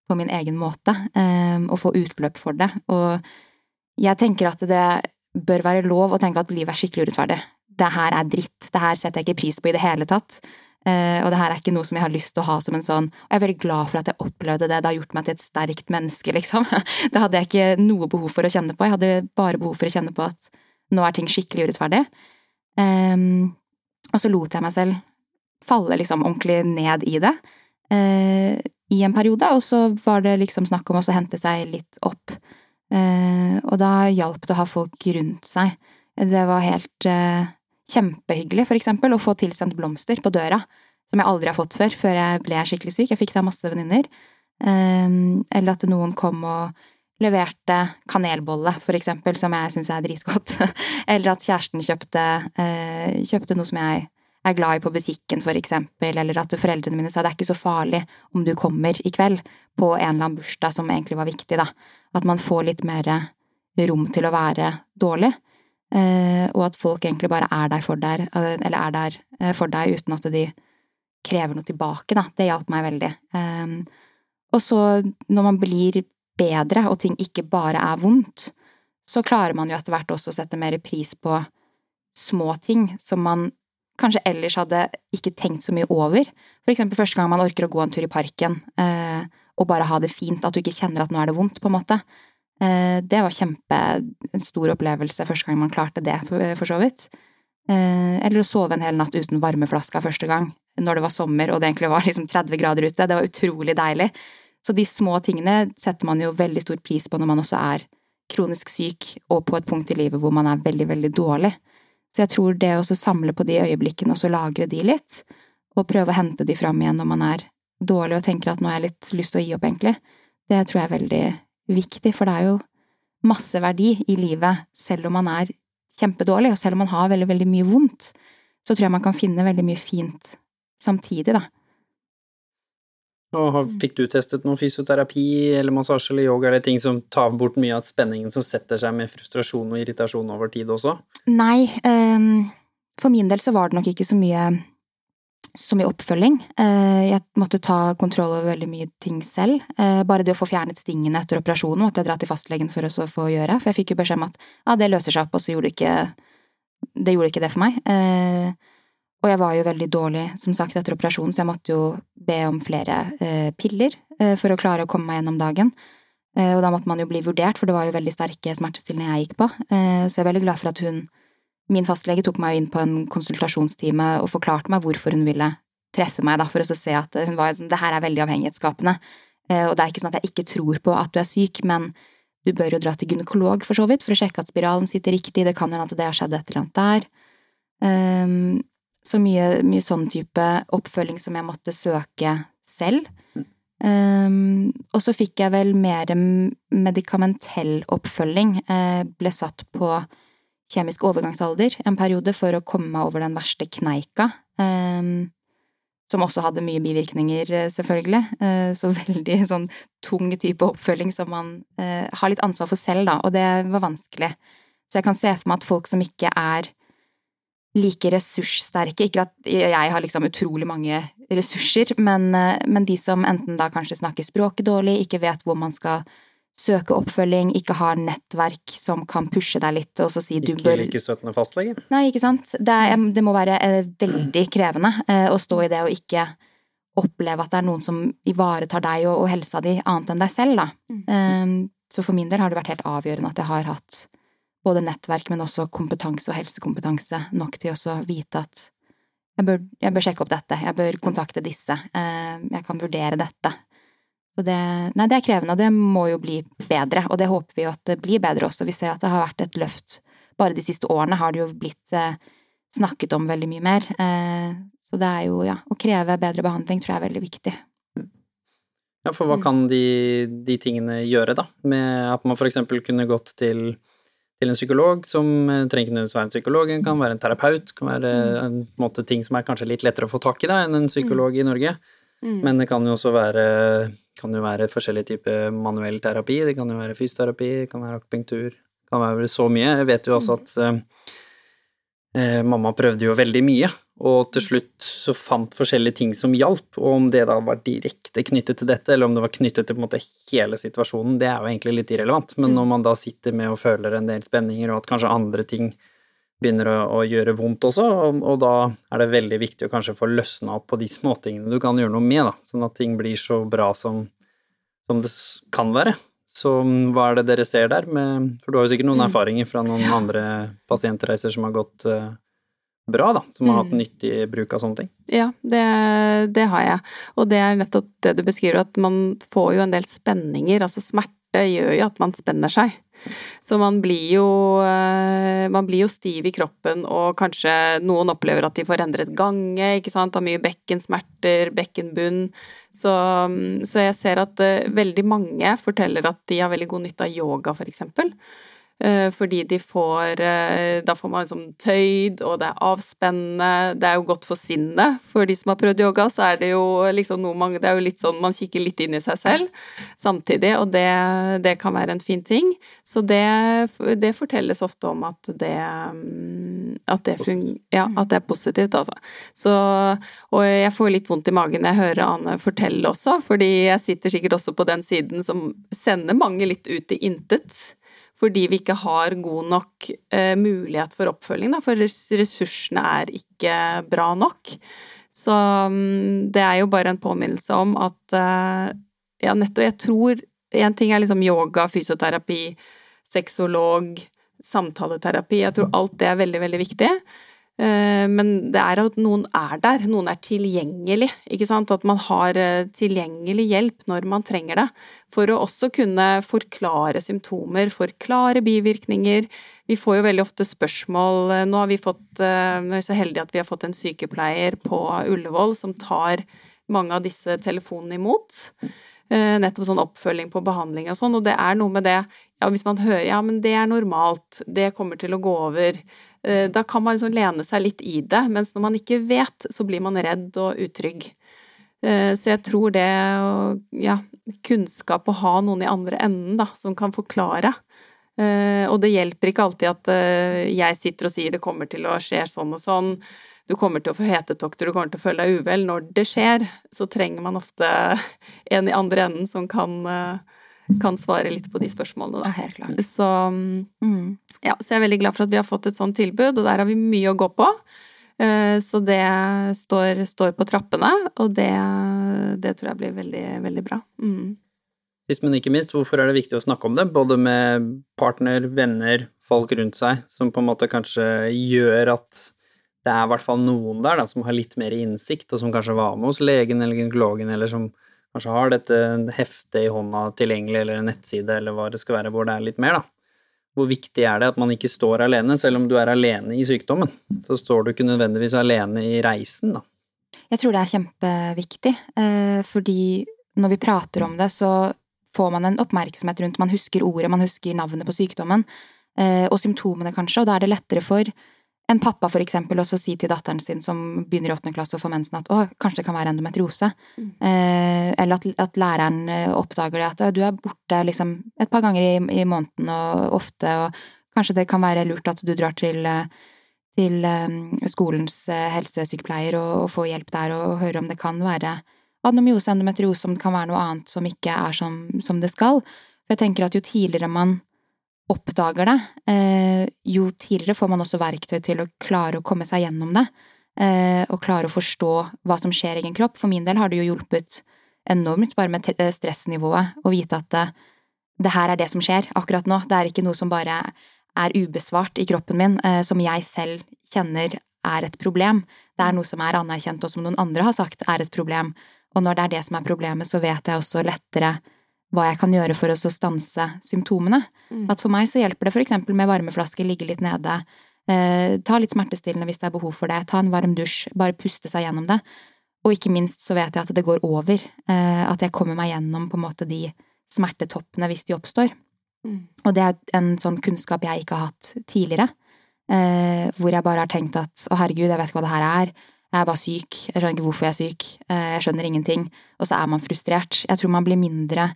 på min egen måte, eh, og få utløp for det. Og jeg tenker at det bør være lov å tenke at livet er skikkelig urettferdig. Det her er dritt, det her setter jeg ikke pris på i det hele tatt. Uh, og det her er ikke noe som jeg har lyst til å ha som en sånn Og jeg er veldig glad for at jeg opplevde det, det har gjort meg til et sterkt menneske, liksom. det hadde jeg ikke noe behov for å kjenne på, jeg hadde bare behov for å kjenne på at nå er ting skikkelig urettferdig. Um, og så lot jeg meg selv falle liksom ordentlig ned i det uh, i en periode, og så var det liksom snakk om å hente seg litt opp. Uh, og da hjalp det å ha folk rundt seg. Det var helt uh, kjempehyggelig, for eksempel, å få tilsendt blomster på døra, som jeg aldri har fått før, før jeg ble skikkelig syk. Jeg fikk av masse venninner. Um, eller at noen kom og leverte kanelbolle, for eksempel, som jeg syns er dritgodt. eller at kjæresten kjøpte, eh, kjøpte noe som jeg er glad i på butikken, for eksempel, eller at foreldrene mine sa det er ikke så farlig om du kommer i kveld på en eller annen bursdag som egentlig var viktig, da. At man får litt mer rom til å være dårlig, og at folk egentlig bare er der for deg, eh, eller er der eh, for deg uten at de krever noe tilbake, da. Det hjalp meg veldig. Eh, og så, når man blir bedre, og ting ikke bare er vondt, så klarer man jo etter hvert også å sette mer pris på små ting som man kanskje ellers hadde ikke tenkt så mye over. For eksempel første gang man orker å gå en tur i parken eh, og bare ha det fint, at du ikke kjenner at nå er det vondt, på en måte. Eh, det var kjempe en stor opplevelse første gang man klarte det, for, så vidt. Eh, eller å sove en hel natt uten varmeflaska første gang, når det var sommer og det egentlig var liksom 30 grader ute. Det var utrolig deilig. Så de små tingene setter man jo veldig stor pris på når man også er kronisk syk og på et punkt i livet hvor man er veldig, veldig dårlig. Så jeg tror det å samle på de øyeblikkene og så lagre de litt, og prøve å hente de fram igjen når man er dårlig og tenker at nå har jeg litt lyst til å gi opp, egentlig, det tror jeg er veldig viktig, for det er jo masse verdi i livet selv om man er kjempedårlig, og selv om man har veldig, veldig mye vondt, så tror jeg man kan finne veldig mye fint samtidig, da. Og fikk du testet noe fysioterapi eller massasje eller yoga eller ting som tar bort mye av spenningen som setter seg med frustrasjon og irritasjon over tid også? Nei, um, for min del så var det nok ikke så mye så mye oppfølging. Uh, jeg måtte ta kontroll over veldig mye ting selv. Uh, bare det å få fjernet stingene etter operasjonen måtte jeg dra til fastlegen for å få gjøre, for jeg fikk jo beskjed om at ja, det løser seg opp, og så gjorde det ikke det gjorde ikke det for meg. Uh, og jeg var jo veldig dårlig, som sagt, etter operasjonen, så jeg måtte jo be om flere eh, piller eh, for å klare å komme meg gjennom dagen. Eh, og da måtte man jo bli vurdert, for det var jo veldig sterke smertestillende jeg gikk på. Eh, så jeg er veldig glad for at hun min fastlege tok meg inn på en konsultasjonstime og forklarte meg hvorfor hun ville treffe meg, da, for å se at hun var sånn Det her er veldig avhengighetsskapende. Eh, og det er ikke sånn at jeg ikke tror på at du er syk, men du bør jo dra til gynekolog, for så vidt, for å sjekke at spiralen sitter riktig. Det kan hende at det har skjedd et eller annet der. Um, så mye, mye, sånn type oppfølging som jeg måtte søke selv. Um, og så fikk jeg vel mer medikamentell oppfølging. Uh, ble satt på kjemisk overgangsalder en periode for å komme meg over den verste kneika. Um, som også hadde mye bivirkninger, eh, selvfølgelig. Uh, så veldig sånn tung type oppfølging som man uh, har litt ansvar for selv, da, og det var vanskelig. Så jeg kan se for meg at folk som ikke er like ressurssterke. Ikke at jeg har liksom utrolig mange ressurser, men, eh, men, de som enten da kanskje snakker språket dårlig, ikke vet hvor man skal søke oppfølging, ikke har nettverk som kan pushe deg litt og så si du ikke bør Ikke støttende fastlege? Nei, ikke sant. Det, er, det må være eh, veldig krevende eh, å stå i det og ikke oppleve at det er noen som ivaretar deg og, og helsa di annet enn deg selv, da. Mm. Så for min del har det vært helt avgjørende at jeg har hatt både nettverk, men også kompetanse og helsekompetanse nok til å vite at jeg bør, jeg bør, sjekke opp dette, jeg bør kontakte disse, eh, jeg kan vurdere dette. Så det, nei, det er krevende, og det må jo bli bedre, og det håper vi jo at det blir bedre også. Vi ser at det har vært et løft. Bare de siste årene har det jo blitt eh, snakket om veldig mye mer. Eh, så det er jo, ja, å kreve bedre behandling tror jeg er veldig viktig. Ja, for hva mm. kan de, de tingene gjøre, da? Med at man eksempel kunne gått til til en psykolog, som eh, trenger ikke nødvendigvis være en psykolog, en kan være en terapeut, kan være mm. en måte ting som er kanskje litt lettere å få tak i da, enn en psykolog i Norge. Mm. Men det kan jo også være, kan jo være forskjellige typer manuell terapi, det kan jo være fysioterapi, det kan være akupunktur, det kan være så mye. Jeg vet jo også at uh, Eh, mamma prøvde jo veldig mye, og til slutt så fant forskjellige ting som hjalp. Og om det da var direkte knyttet til dette, eller om det var knyttet til på en måte hele situasjonen, det er jo egentlig litt irrelevant. Men mm. når man da sitter med og føler en del spenninger, og at kanskje andre ting begynner å, å gjøre vondt også, og, og, da er det veldig viktig å kanskje få løsna opp på de småtingene du kan gjøre noe med, da, sånn at ting blir så bra som, som det kan være. Så mm, hva er det dere ser der? Med, for du har jo sikkert noen mm. erfaringer fra noen ja. andre pasientreiser som har gått uh, bra, da, som har hatt mm. nyttig bruk av sånne ting? Ja, det, det, har jeg. Og det er nettopp det du beskriver, at man får jo en del spenninger. Altså smerte gjør jo at man spenner seg. Så man blir jo eh, man blir jo stiv i kroppen, og kanskje noen opplever at de får endret gange, ikke sant, har mye bekkensmerter, bekkenbunn. Så, så jeg ser at eh, veldig mange forteller at de har veldig god nytte av yoga, for eksempel. Eh, fordi de får eh, Da får man liksom tøyd, og det er avspennende. Det er jo godt for sinnet. For de som har prøvd yoga, så er det jo liksom noe man Det er jo litt sånn man kikker litt inn i seg selv samtidig, og det, det kan være en fin ting. Så det, det fortelles ofte om at det mm, at det, ja, at det er positivt, altså. Så, og jeg får litt vondt i magen når jeg hører Ane fortelle også, fordi jeg sitter sikkert også på den siden som sender mange litt ut i intet fordi vi ikke har god nok eh, mulighet for oppfølging, da, for ressursene er ikke bra nok. Så um, det er jo bare en påminnelse om at eh, ja, nettopp Jeg tror en ting er liksom yoga, fysioterapi, sexolog, samtaleterapi. Jeg tror alt det er veldig, veldig viktig. Eh, men det er at noen er der, noen er tilgjengelig. ikke sant? At man har eh, tilgjengelig hjelp når man trenger det. For å også kunne forklare symptomer, forklare bivirkninger. Vi får jo veldig ofte spørsmål eh, Nå har vi fått, vi er så heldige at vi har fått en sykepleier på Ullevål som tar mange av disse telefonene imot. Nettopp sånn oppfølging på behandling og sånn. Og det er noe med det ja, Hvis man hører ja, men det er normalt, det kommer til å gå over da kan man liksom lene seg litt i det, mens når man ikke vet, så blir man redd og utrygg. Eh, så jeg tror det ja, kunnskap å ha noen i andre enden da, som kan forklare. Eh, og det hjelper ikke alltid at jeg sitter og sier det kommer til å skje sånn og sånn, du kommer til å få hetetokter, du kommer til å føle deg uvel. Når det skjer, så trenger man ofte en i andre enden som kan kan svare litt på de spørsmålene, da. Ja, helt klart. Så, mm, ja, så jeg er veldig glad for at vi har fått et sånt tilbud, og der har vi mye å gå på. Eh, så det står, står på trappene, og det, det, tror jeg blir veldig, veldig bra. Mm. Sist, men ikke minst, hvorfor er det viktig å snakke om det? Både med partner, venner, folk rundt seg, som på en måte kanskje gjør at det er i hvert fall noen der da, som har litt mer innsikt, og som kanskje var med hos legen eller gynekologen, eller som kanskje har dette heftet i hånda tilgjengelig, eller en nettside, eller hva det skal være, hvor det er litt mer, da. Hvor viktig er det at man ikke står alene, selv om du er alene i sykdommen? Så står du ikke nødvendigvis alene i reisen, da. Jeg tror det er kjempeviktig, eh, fordi når vi prater om det, så får man en oppmerksomhet rundt Man husker ordet, man husker navnet på sykdommen, eh, og symptomene, kanskje, og da er det lettere for en pappa for eksempel også si til datteren sin som begynner i åttende klasse og får mensen at å, kanskje det kan være endometriose. Mm. Eh, eller at, at, læreren eh, oppdager det, at du er borte liksom et par ganger i, i, måneden og ofte, og kanskje det kan være lurt at du drar til, til skolens helsesykepleier og, og får hjelp der og, og hører om det kan være adenomyose, endometriose, om det kan være noe annet som ikke er som, som det skal. For jeg tenker at jo tidligere man oppdager det, eh, jo tidligere får man også verktøy til å klare å komme seg gjennom det, eh, og klare å forstå hva som skjer i egen kropp. For min del har det jo hjulpet enormt bare med eh, stressnivået å vite at det, det, her er det som skjer akkurat nå. Det er ikke noe som bare er ubesvart i kroppen min, som jeg selv kjenner er et problem. Det er noe som er anerkjent, og som noen andre har sagt er et problem. Og når det er det som er problemet, så vet jeg også lettere hva jeg kan gjøre for å stanse symptomene. Mm. At for meg så hjelper det eksempel med varmeflaske, ligge litt nede, eh, ta litt smertestillende hvis det er behov for det, ta en varm dusj, bare puste seg gjennom det. Og ikke minst så vet jeg at det går over, eh, at jeg kommer meg gjennom på en måte de smertetoppene hvis de oppstår. Mm. Og det er en sånn kunnskap jeg ikke har hatt tidligere, eh, hvor jeg bare har tenkt at å herregud, jeg vet ikke hva det her er jeg er bare syk, jeg skjønner ikke hvorfor jeg er syk, eh, jeg skjønner ingenting, og så er man frustrert. Jeg tror man blir mindre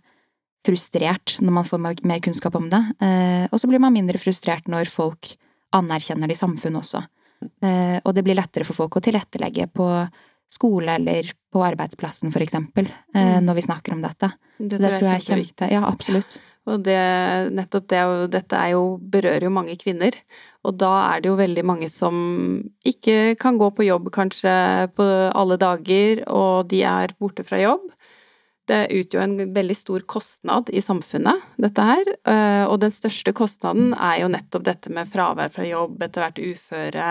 frustrert når man får mer kunnskap om det, eh, og så blir man mindre frustrert når folk anerkjenner det i samfunnet også. Eh, og det blir lettere for folk å tilrettelegge på skole eller på arbeidsplassen, for eksempel, mm. når vi snakker om dette. Det, tror, det tror jeg er kjempeviktig. Ja, absolutt. Og det, nettopp det, dette er jo, berører jo mange kvinner. Og da er det jo veldig mange som ikke kan gå på jobb kanskje på alle dager, og de er borte fra jobb. Det utgjør en veldig stor kostnad i samfunnet, dette her. Eh, og den største kostnaden er jo nettopp dette med fravær fra jobb, etter hvert uføre,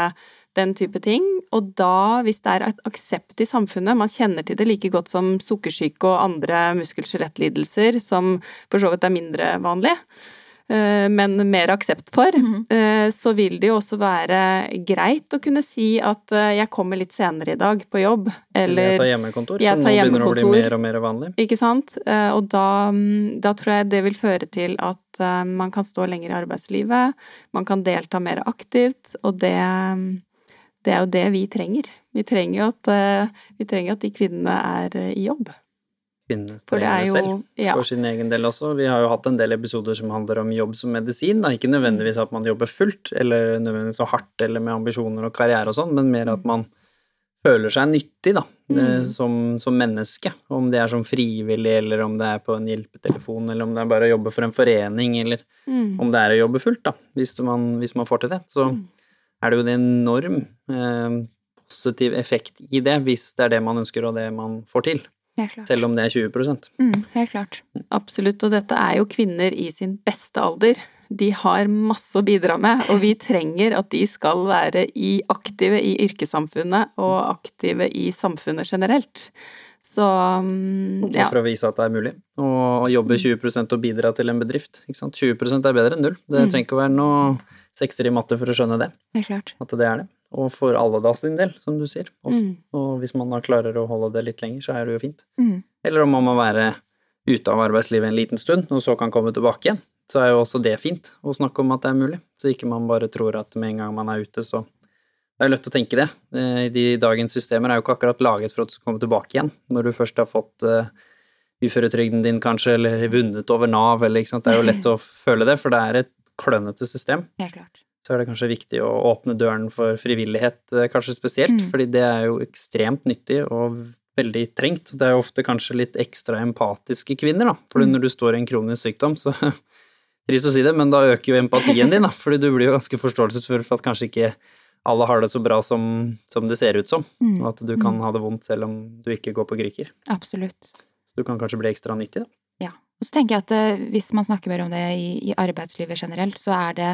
den type ting. Og da, hvis det er et aksept i samfunnet, man kjenner til det like godt som sukkersyke og andre muskel-skjelettlidelser, som for så vidt er mindre vanlige, eh, men mer aksept for, mm så vil det jo også være greit å kunne si at eh, jeg kommer litt senere i dag på jobb, eller Jeg tar hjemmekontor, så nå begynner det å bli mer og mer vanlig. Ikke sant. Og da, mm, da tror jeg det vil føre til at man kan stå lenger i arbeidslivet, man kan delta mer aktivt, og det mm, det er jo det vi trenger. Vi trenger jo at, vi trenger at de kvinnene er i jobb. Kvinnene trenger jo, selv, ja. for sin egen del også. Vi har jo hatt en del episoder som handler om jobb som medisin. Da. Ikke nødvendigvis at man jobber fullt, eller nødvendigvis så hardt eller med ambisjoner og karriere og sånn, men mer at man føler seg nyttig, da, mm. som, som, menneske. Om det er som frivillig, eller om det er på en hjelpetelefon, eller om det er bare å jobbe for en forening, eller mm. om det er å jobbe fullt, da, hvis man, hvis man får til det. Så mm er det jo en enorm eh, positiv effekt i det, hvis det er det man ønsker og det man får til. Selv om det er 20 mm, Helt klart. Absolutt. Og dette er jo kvinner i sin beste alder. De har masse å bidra med, og vi trenger at de skal være i aktive i yrkessamfunnet og aktive i samfunnet generelt. Så mm, ja. For å vise at det er mulig å jobbe 20% og bidra til en bedrift. Ikke sant? 20% er bedre enn null. Det mm. trenger ikke å være noe sekser i matte for å skjønne det. Det klart. At det er det. Og for alle da sin del, som du sier. Mm. Og hvis man da klarer å holde det litt lenger, så er det jo fint. Mm. Eller om man må være ute av arbeidslivet en liten stund, og så kan komme tilbake igjen, så er jo også det fint å snakke om at det er mulig. Så ikke man bare tror at med en gang man er ute, så det er lett å tenke det. Eh, de dagens systemer er jo ikke akkurat laget for at du skal komme tilbake igjen. Når du først har fått uh, uføretrygden din, kanskje, eller vunnet over Nav, eller ikke sant. Det er jo lett å føle det, for det er et klønete system. Helt klart. Så er det kanskje viktig å åpne døren for frivillighet, eh, kanskje spesielt, mm. fordi det er jo ekstremt nyttig og veldig trengt. Det er jo ofte kanskje litt ekstra empatiske kvinner, da. For mm. når du står i en kronisk sykdom, så Trist å si det, men da øker jo empatien din, da. Fordi du blir jo ganske forståelsesfull for at kanskje ikke alle har det så bra som, som det ser ut som, mm. og at du kan mm. ha det vondt selv om du ikke går på Griker. Absolutt. Så du kan kanskje bli ekstra nyttig, da. Ja, Og så tenker jeg at eh, hvis man snakker mer om det i, i arbeidslivet generelt, så er det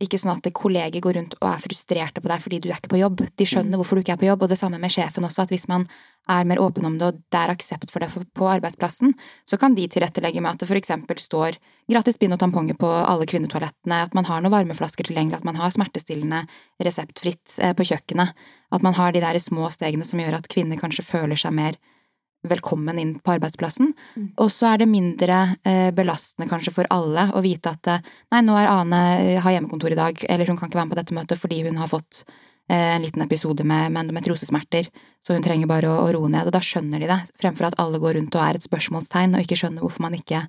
ikke sånn at kolleger går rundt og er frustrerte på deg fordi du er ikke på jobb. De skjønner hvorfor du ikke er på jobb, og det samme med sjefen også, at hvis man er mer åpen om det, og det er aksept for det på arbeidsplassen, så kan de tilrettelegge med at det for eksempel står gratis bind og tamponger på alle kvinnetoalettene, at man har noen varmeflasker tilgjengelig, at man har smertestillende reseptfritt eh, på kjøkkenet, at man har de der små stegene som gjør at kvinner kanskje føler seg mer velkommen inn på arbeidsplassen. Mm. Og så er det mindre eh, belastende kanskje for alle å vite at eh, nei, nå er Ane eh, har hjemmekontor i dag, eller hun kan ikke være med på dette møtet fordi hun har fått eh, en liten episode med, med endometriosesmerter, så hun trenger bare å, å, roe ned. Og da skjønner de det, fremfor at alle går rundt og er et spørsmålstegn og ikke skjønner hvorfor man ikke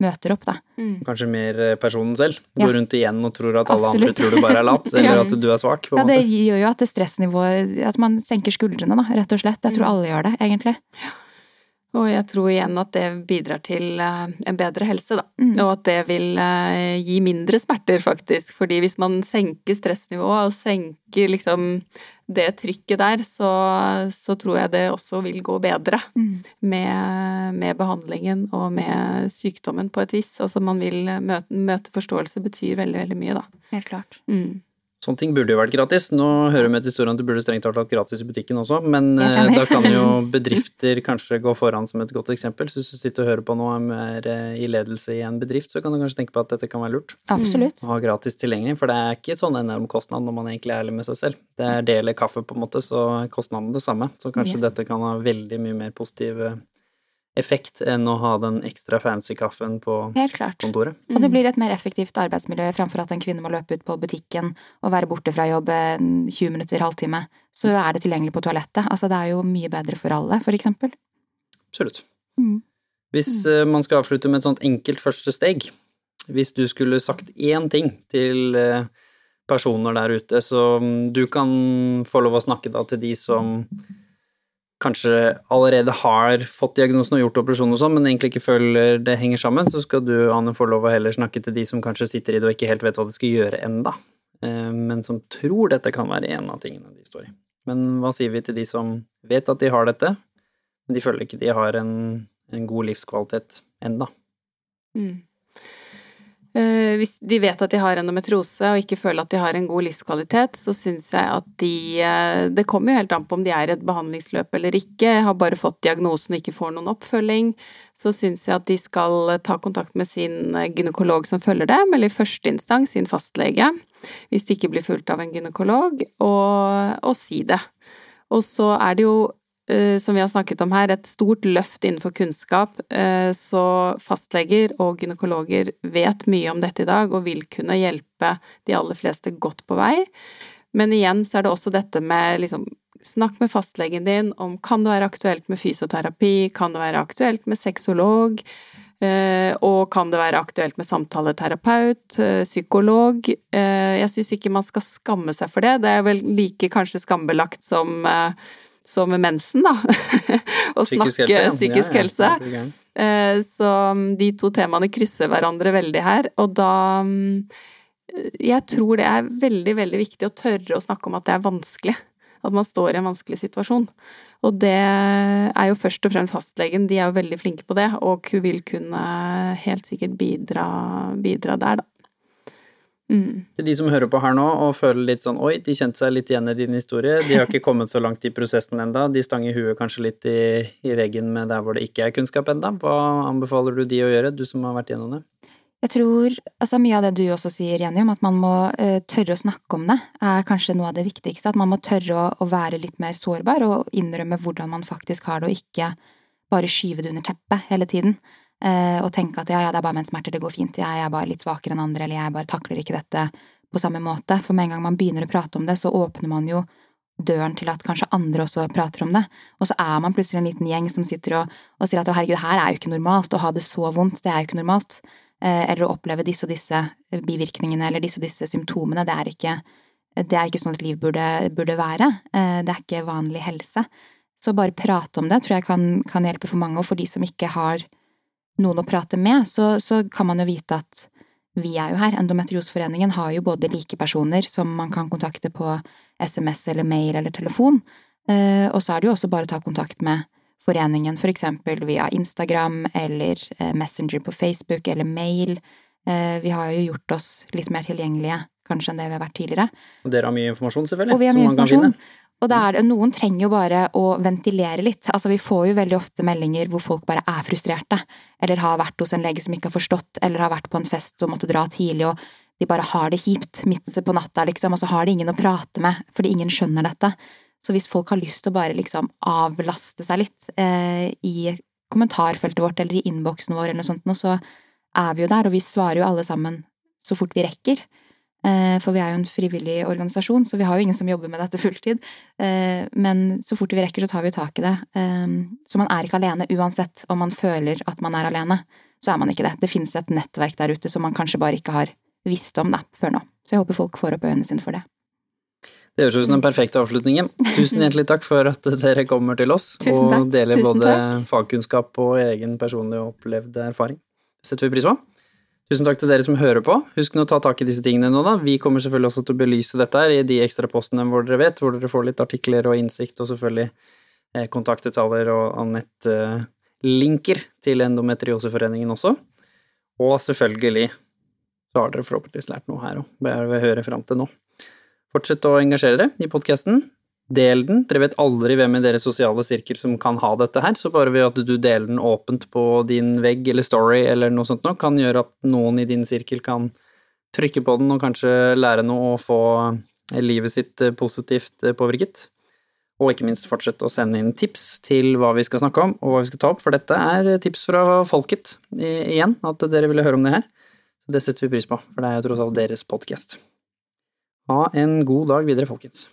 møter opp, da. Mm. Kanskje mer eh, personen selv. Ja. Går rundt igjen og tror at alle Absolutt. andre tror du bare er lat, eller ja. at du er svak. ja, det gjør jo at det stressnivået At man senker skuldrene, da, rett og slett. Jeg tror mm. alle gjør det, egentlig. Ja. Og jeg tror igjen at det bidrar til eh, en bedre helse, da. Mm. Og at det vil eh, gi mindre smerter, faktisk. Fordi hvis man senker stressnivået og senker liksom det trykket der, så, så tror jeg det også vil gå bedre mm. med, med, behandlingen og med sykdommen på et vis. Altså man vil møte, møte forståelse betyr veldig, veldig mye, da. Helt klart. Mm. Sånne ting burde jo vært gratis. Nå hører vi til historien at det burde strengt tatt vært gratis i butikken også, men eh, da kan jo bedrifter kanskje gå foran som et godt eksempel. Så hvis du sitter og hører på noe mer eh, i ledelse i en bedrift, så kan du kanskje tenke på at dette kan være lurt. Absolutt. Å ha gratis tilgjengelig, for det er ikke sånn enorm kostnad når man egentlig er ærlig med seg selv. Det er del kaffe, på en måte, så er kostnaden det samme. Så kanskje yes. dette kan ha veldig mye mer positive effekt enn å ha den ekstra fancy kaffen på kontoret. Mm. Og det blir et mer effektivt arbeidsmiljø framfor at en kvinne må løpe ut på butikken og være borte fra jobb 20 minutter, halvtime. Så er det tilgjengelig på toalettet. Altså det er jo mye bedre for alle, for eksempel. Absolutt. Mm. Hvis mm. man skal avslutte med et sånt enkelt første steg, hvis du skulle sagt én ting til uh, personer der ute, så du kan få lov å snakke da til de som kanskje allerede har fått diagnosen og gjort operasjon og sånn, men egentlig ikke føler det henger sammen, så skal du, Anne, få lov å heller snakke til de som kanskje sitter i det og ikke helt vet hva de skal gjøre enda, eh, men som tror dette kan være en av tingene de står i. Men hva sier vi til de som vet at de har dette, men de føler ikke de har en, en god livskvalitet enda? Mm. Eh, hvis de vet at de har endometriose og ikke føler at de har en god livskvalitet, så syns jeg at de eh, Det kommer jo helt an på om de er i et behandlingsløp eller ikke, har bare fått diagnosen og ikke får noen oppfølging. Så syns jeg at de skal ta kontakt med sin gynekolog som følger dem, eller i første instans sin fastlege, hvis de ikke blir fulgt av en gynekolog, og, og si det. Og så er det jo Eh, som vi har snakket om her, et stort løft innenfor kunnskap. Eh, så fastleger og gynekologer vet mye om dette i dag og vil kunne hjelpe de aller fleste godt på vei. Men igjen så er det også dette med liksom Snakk med fastlegen din om kan det være aktuelt med fysioterapi, kan det være aktuelt med sexolog, eh, og kan det være aktuelt med samtaleterapeut, psykolog. Jeg syns ikke man skal skamme seg for det. Det er vel like kanskje skambelagt som som mensen, da. og snakke helse, psykisk helse. Ja, ja. så um, de to temaene krysser hverandre veldig her, og da um, Jeg tror det er veldig, veldig viktig å tørre å snakke om at det er vanskelig. At man står i en vanskelig situasjon. Og det er jo først og fremst fastlegen, de er jo veldig flinke på det, og hun vil kunne helt sikkert bidra, bidra der, da. Mm. Til de som hører på her nå og føler litt sånn oi, de kjente seg litt igjen i din historie, de har ikke kommet så langt i prosessen enda, de stanger huet kanskje litt i, i, veggen med der hvor det ikke er kunnskap enda. Hva anbefaler du de å gjøre, du som har vært gjennom det? Jeg tror altså mye av det du også sier, Jenny, om at man må uh, tørre å snakke om det, er kanskje noe av det viktigste. At man må tørre å, å være litt mer sårbar og innrømme hvordan man faktisk har det, og ikke bare skyve det under teppet hele tiden. Eh, og tenke at ja, ja, det er bare menssmerter, det går fint, jeg er bare litt svakere enn andre, eller jeg bare takler ikke dette på samme måte. For med en gang man begynner å prate om det, så åpner man jo døren til at kanskje andre også prater om det. Og så er man plutselig en liten gjeng som sitter og, og sier at herregud, her er jo ikke normalt, å ha det så vondt, det er jo ikke normalt. Eh, eller å oppleve disse og disse bivirkningene eller disse og disse symptomene, det er ikke, det er ikke sånn et liv burde, burde være. Eh, det er ikke vanlig helse. Så bare prate om det tror jeg kan, kan hjelpe for mange, og for de som ikke har noen å prate med, så, så kan man jo vite at vi er jo her. Endometriosforeningen har jo både like personer som man kan kontakte på SMS eller mail eller telefon, eh, og så er det jo også bare å ta kontakt med foreningen, for eksempel via Instagram eller eh, Messenger på Facebook eller mail. Eh, vi har jo gjort oss litt mer tilgjengelige kanskje enn det vi har vært tidligere. Og dere har mye informasjon, selvfølgelig, Og vi har som mye man kan informasjon. Og det noen trenger jo bare å ventilere litt. Altså, vi får jo veldig ofte meldinger hvor folk bare er frustrerte, eller har vært hos en lege som ikke har forstått, eller har vært på en fest og måtte dra tidlig, og de bare har det kjipt midt på natta, liksom, og så har de ingen å prate med, fordi ingen skjønner dette. Så hvis folk har lyst til å bare liksom avlaste seg litt eh, i kommentarfeltet vårt eller i innboksen vår eller noe sånt, så er vi jo der, og vi svarer jo alle sammen så fort vi rekker. Eh, For vi er jo en frivillig organisasjon, så vi har jo ingen som jobber med dette fulltid. Eh, Men så fort vi rekker, så tar vi jo tak i det. Eh, Så man er ikke alene uansett om man føler at man er alene. Så er man ikke det. Det finnes et nettverk der ute som man kanskje bare ikke har visst om da, før nå. Så jeg håper folk får opp øynene sine for det. Det høres ut som den perfekte avslutningen. Tusen hjertelig takk for at dere kommer til oss og deler både fagkunnskap og egen personlig opplevd erfaring. Setter vi pris på. Tusen takk til dere som hører på. Husk nå å ta tak i disse tingene nå, da. Vi kommer selvfølgelig også til å belyse dette her i de ekstra postene hvor dere vet, hvor dere får litt artikler og innsikt, og selvfølgelig eh, kontaktdetaljer og Anette-linker til Endometrioseforeningen også. Og selvfølgelig så har dere forhåpentligvis lært noe her òg, ved å høre fram til nå. Fortsett å engasjere dere i podkasten. Del den. Dere vet aldri hvem i deres sosiale sirkel som kan ha dette her, så bare ved at du deler den åpent på din vegg eller story eller noe sånt noe, kan gjøre at noen i din sirkel kan trykke på den og kanskje lære noe og få livet sitt eh, positivt eh, påvirket. Og ikke minst fortsett å sende inn tips til hva vi skal snakke om og hva vi skal ta opp, for dette er tips fra folket i- igjen, at dere ville høre om det her. Så det setter vi pris på, for det er jo tross alt deres podkast. Ha en god dag videre, folkens.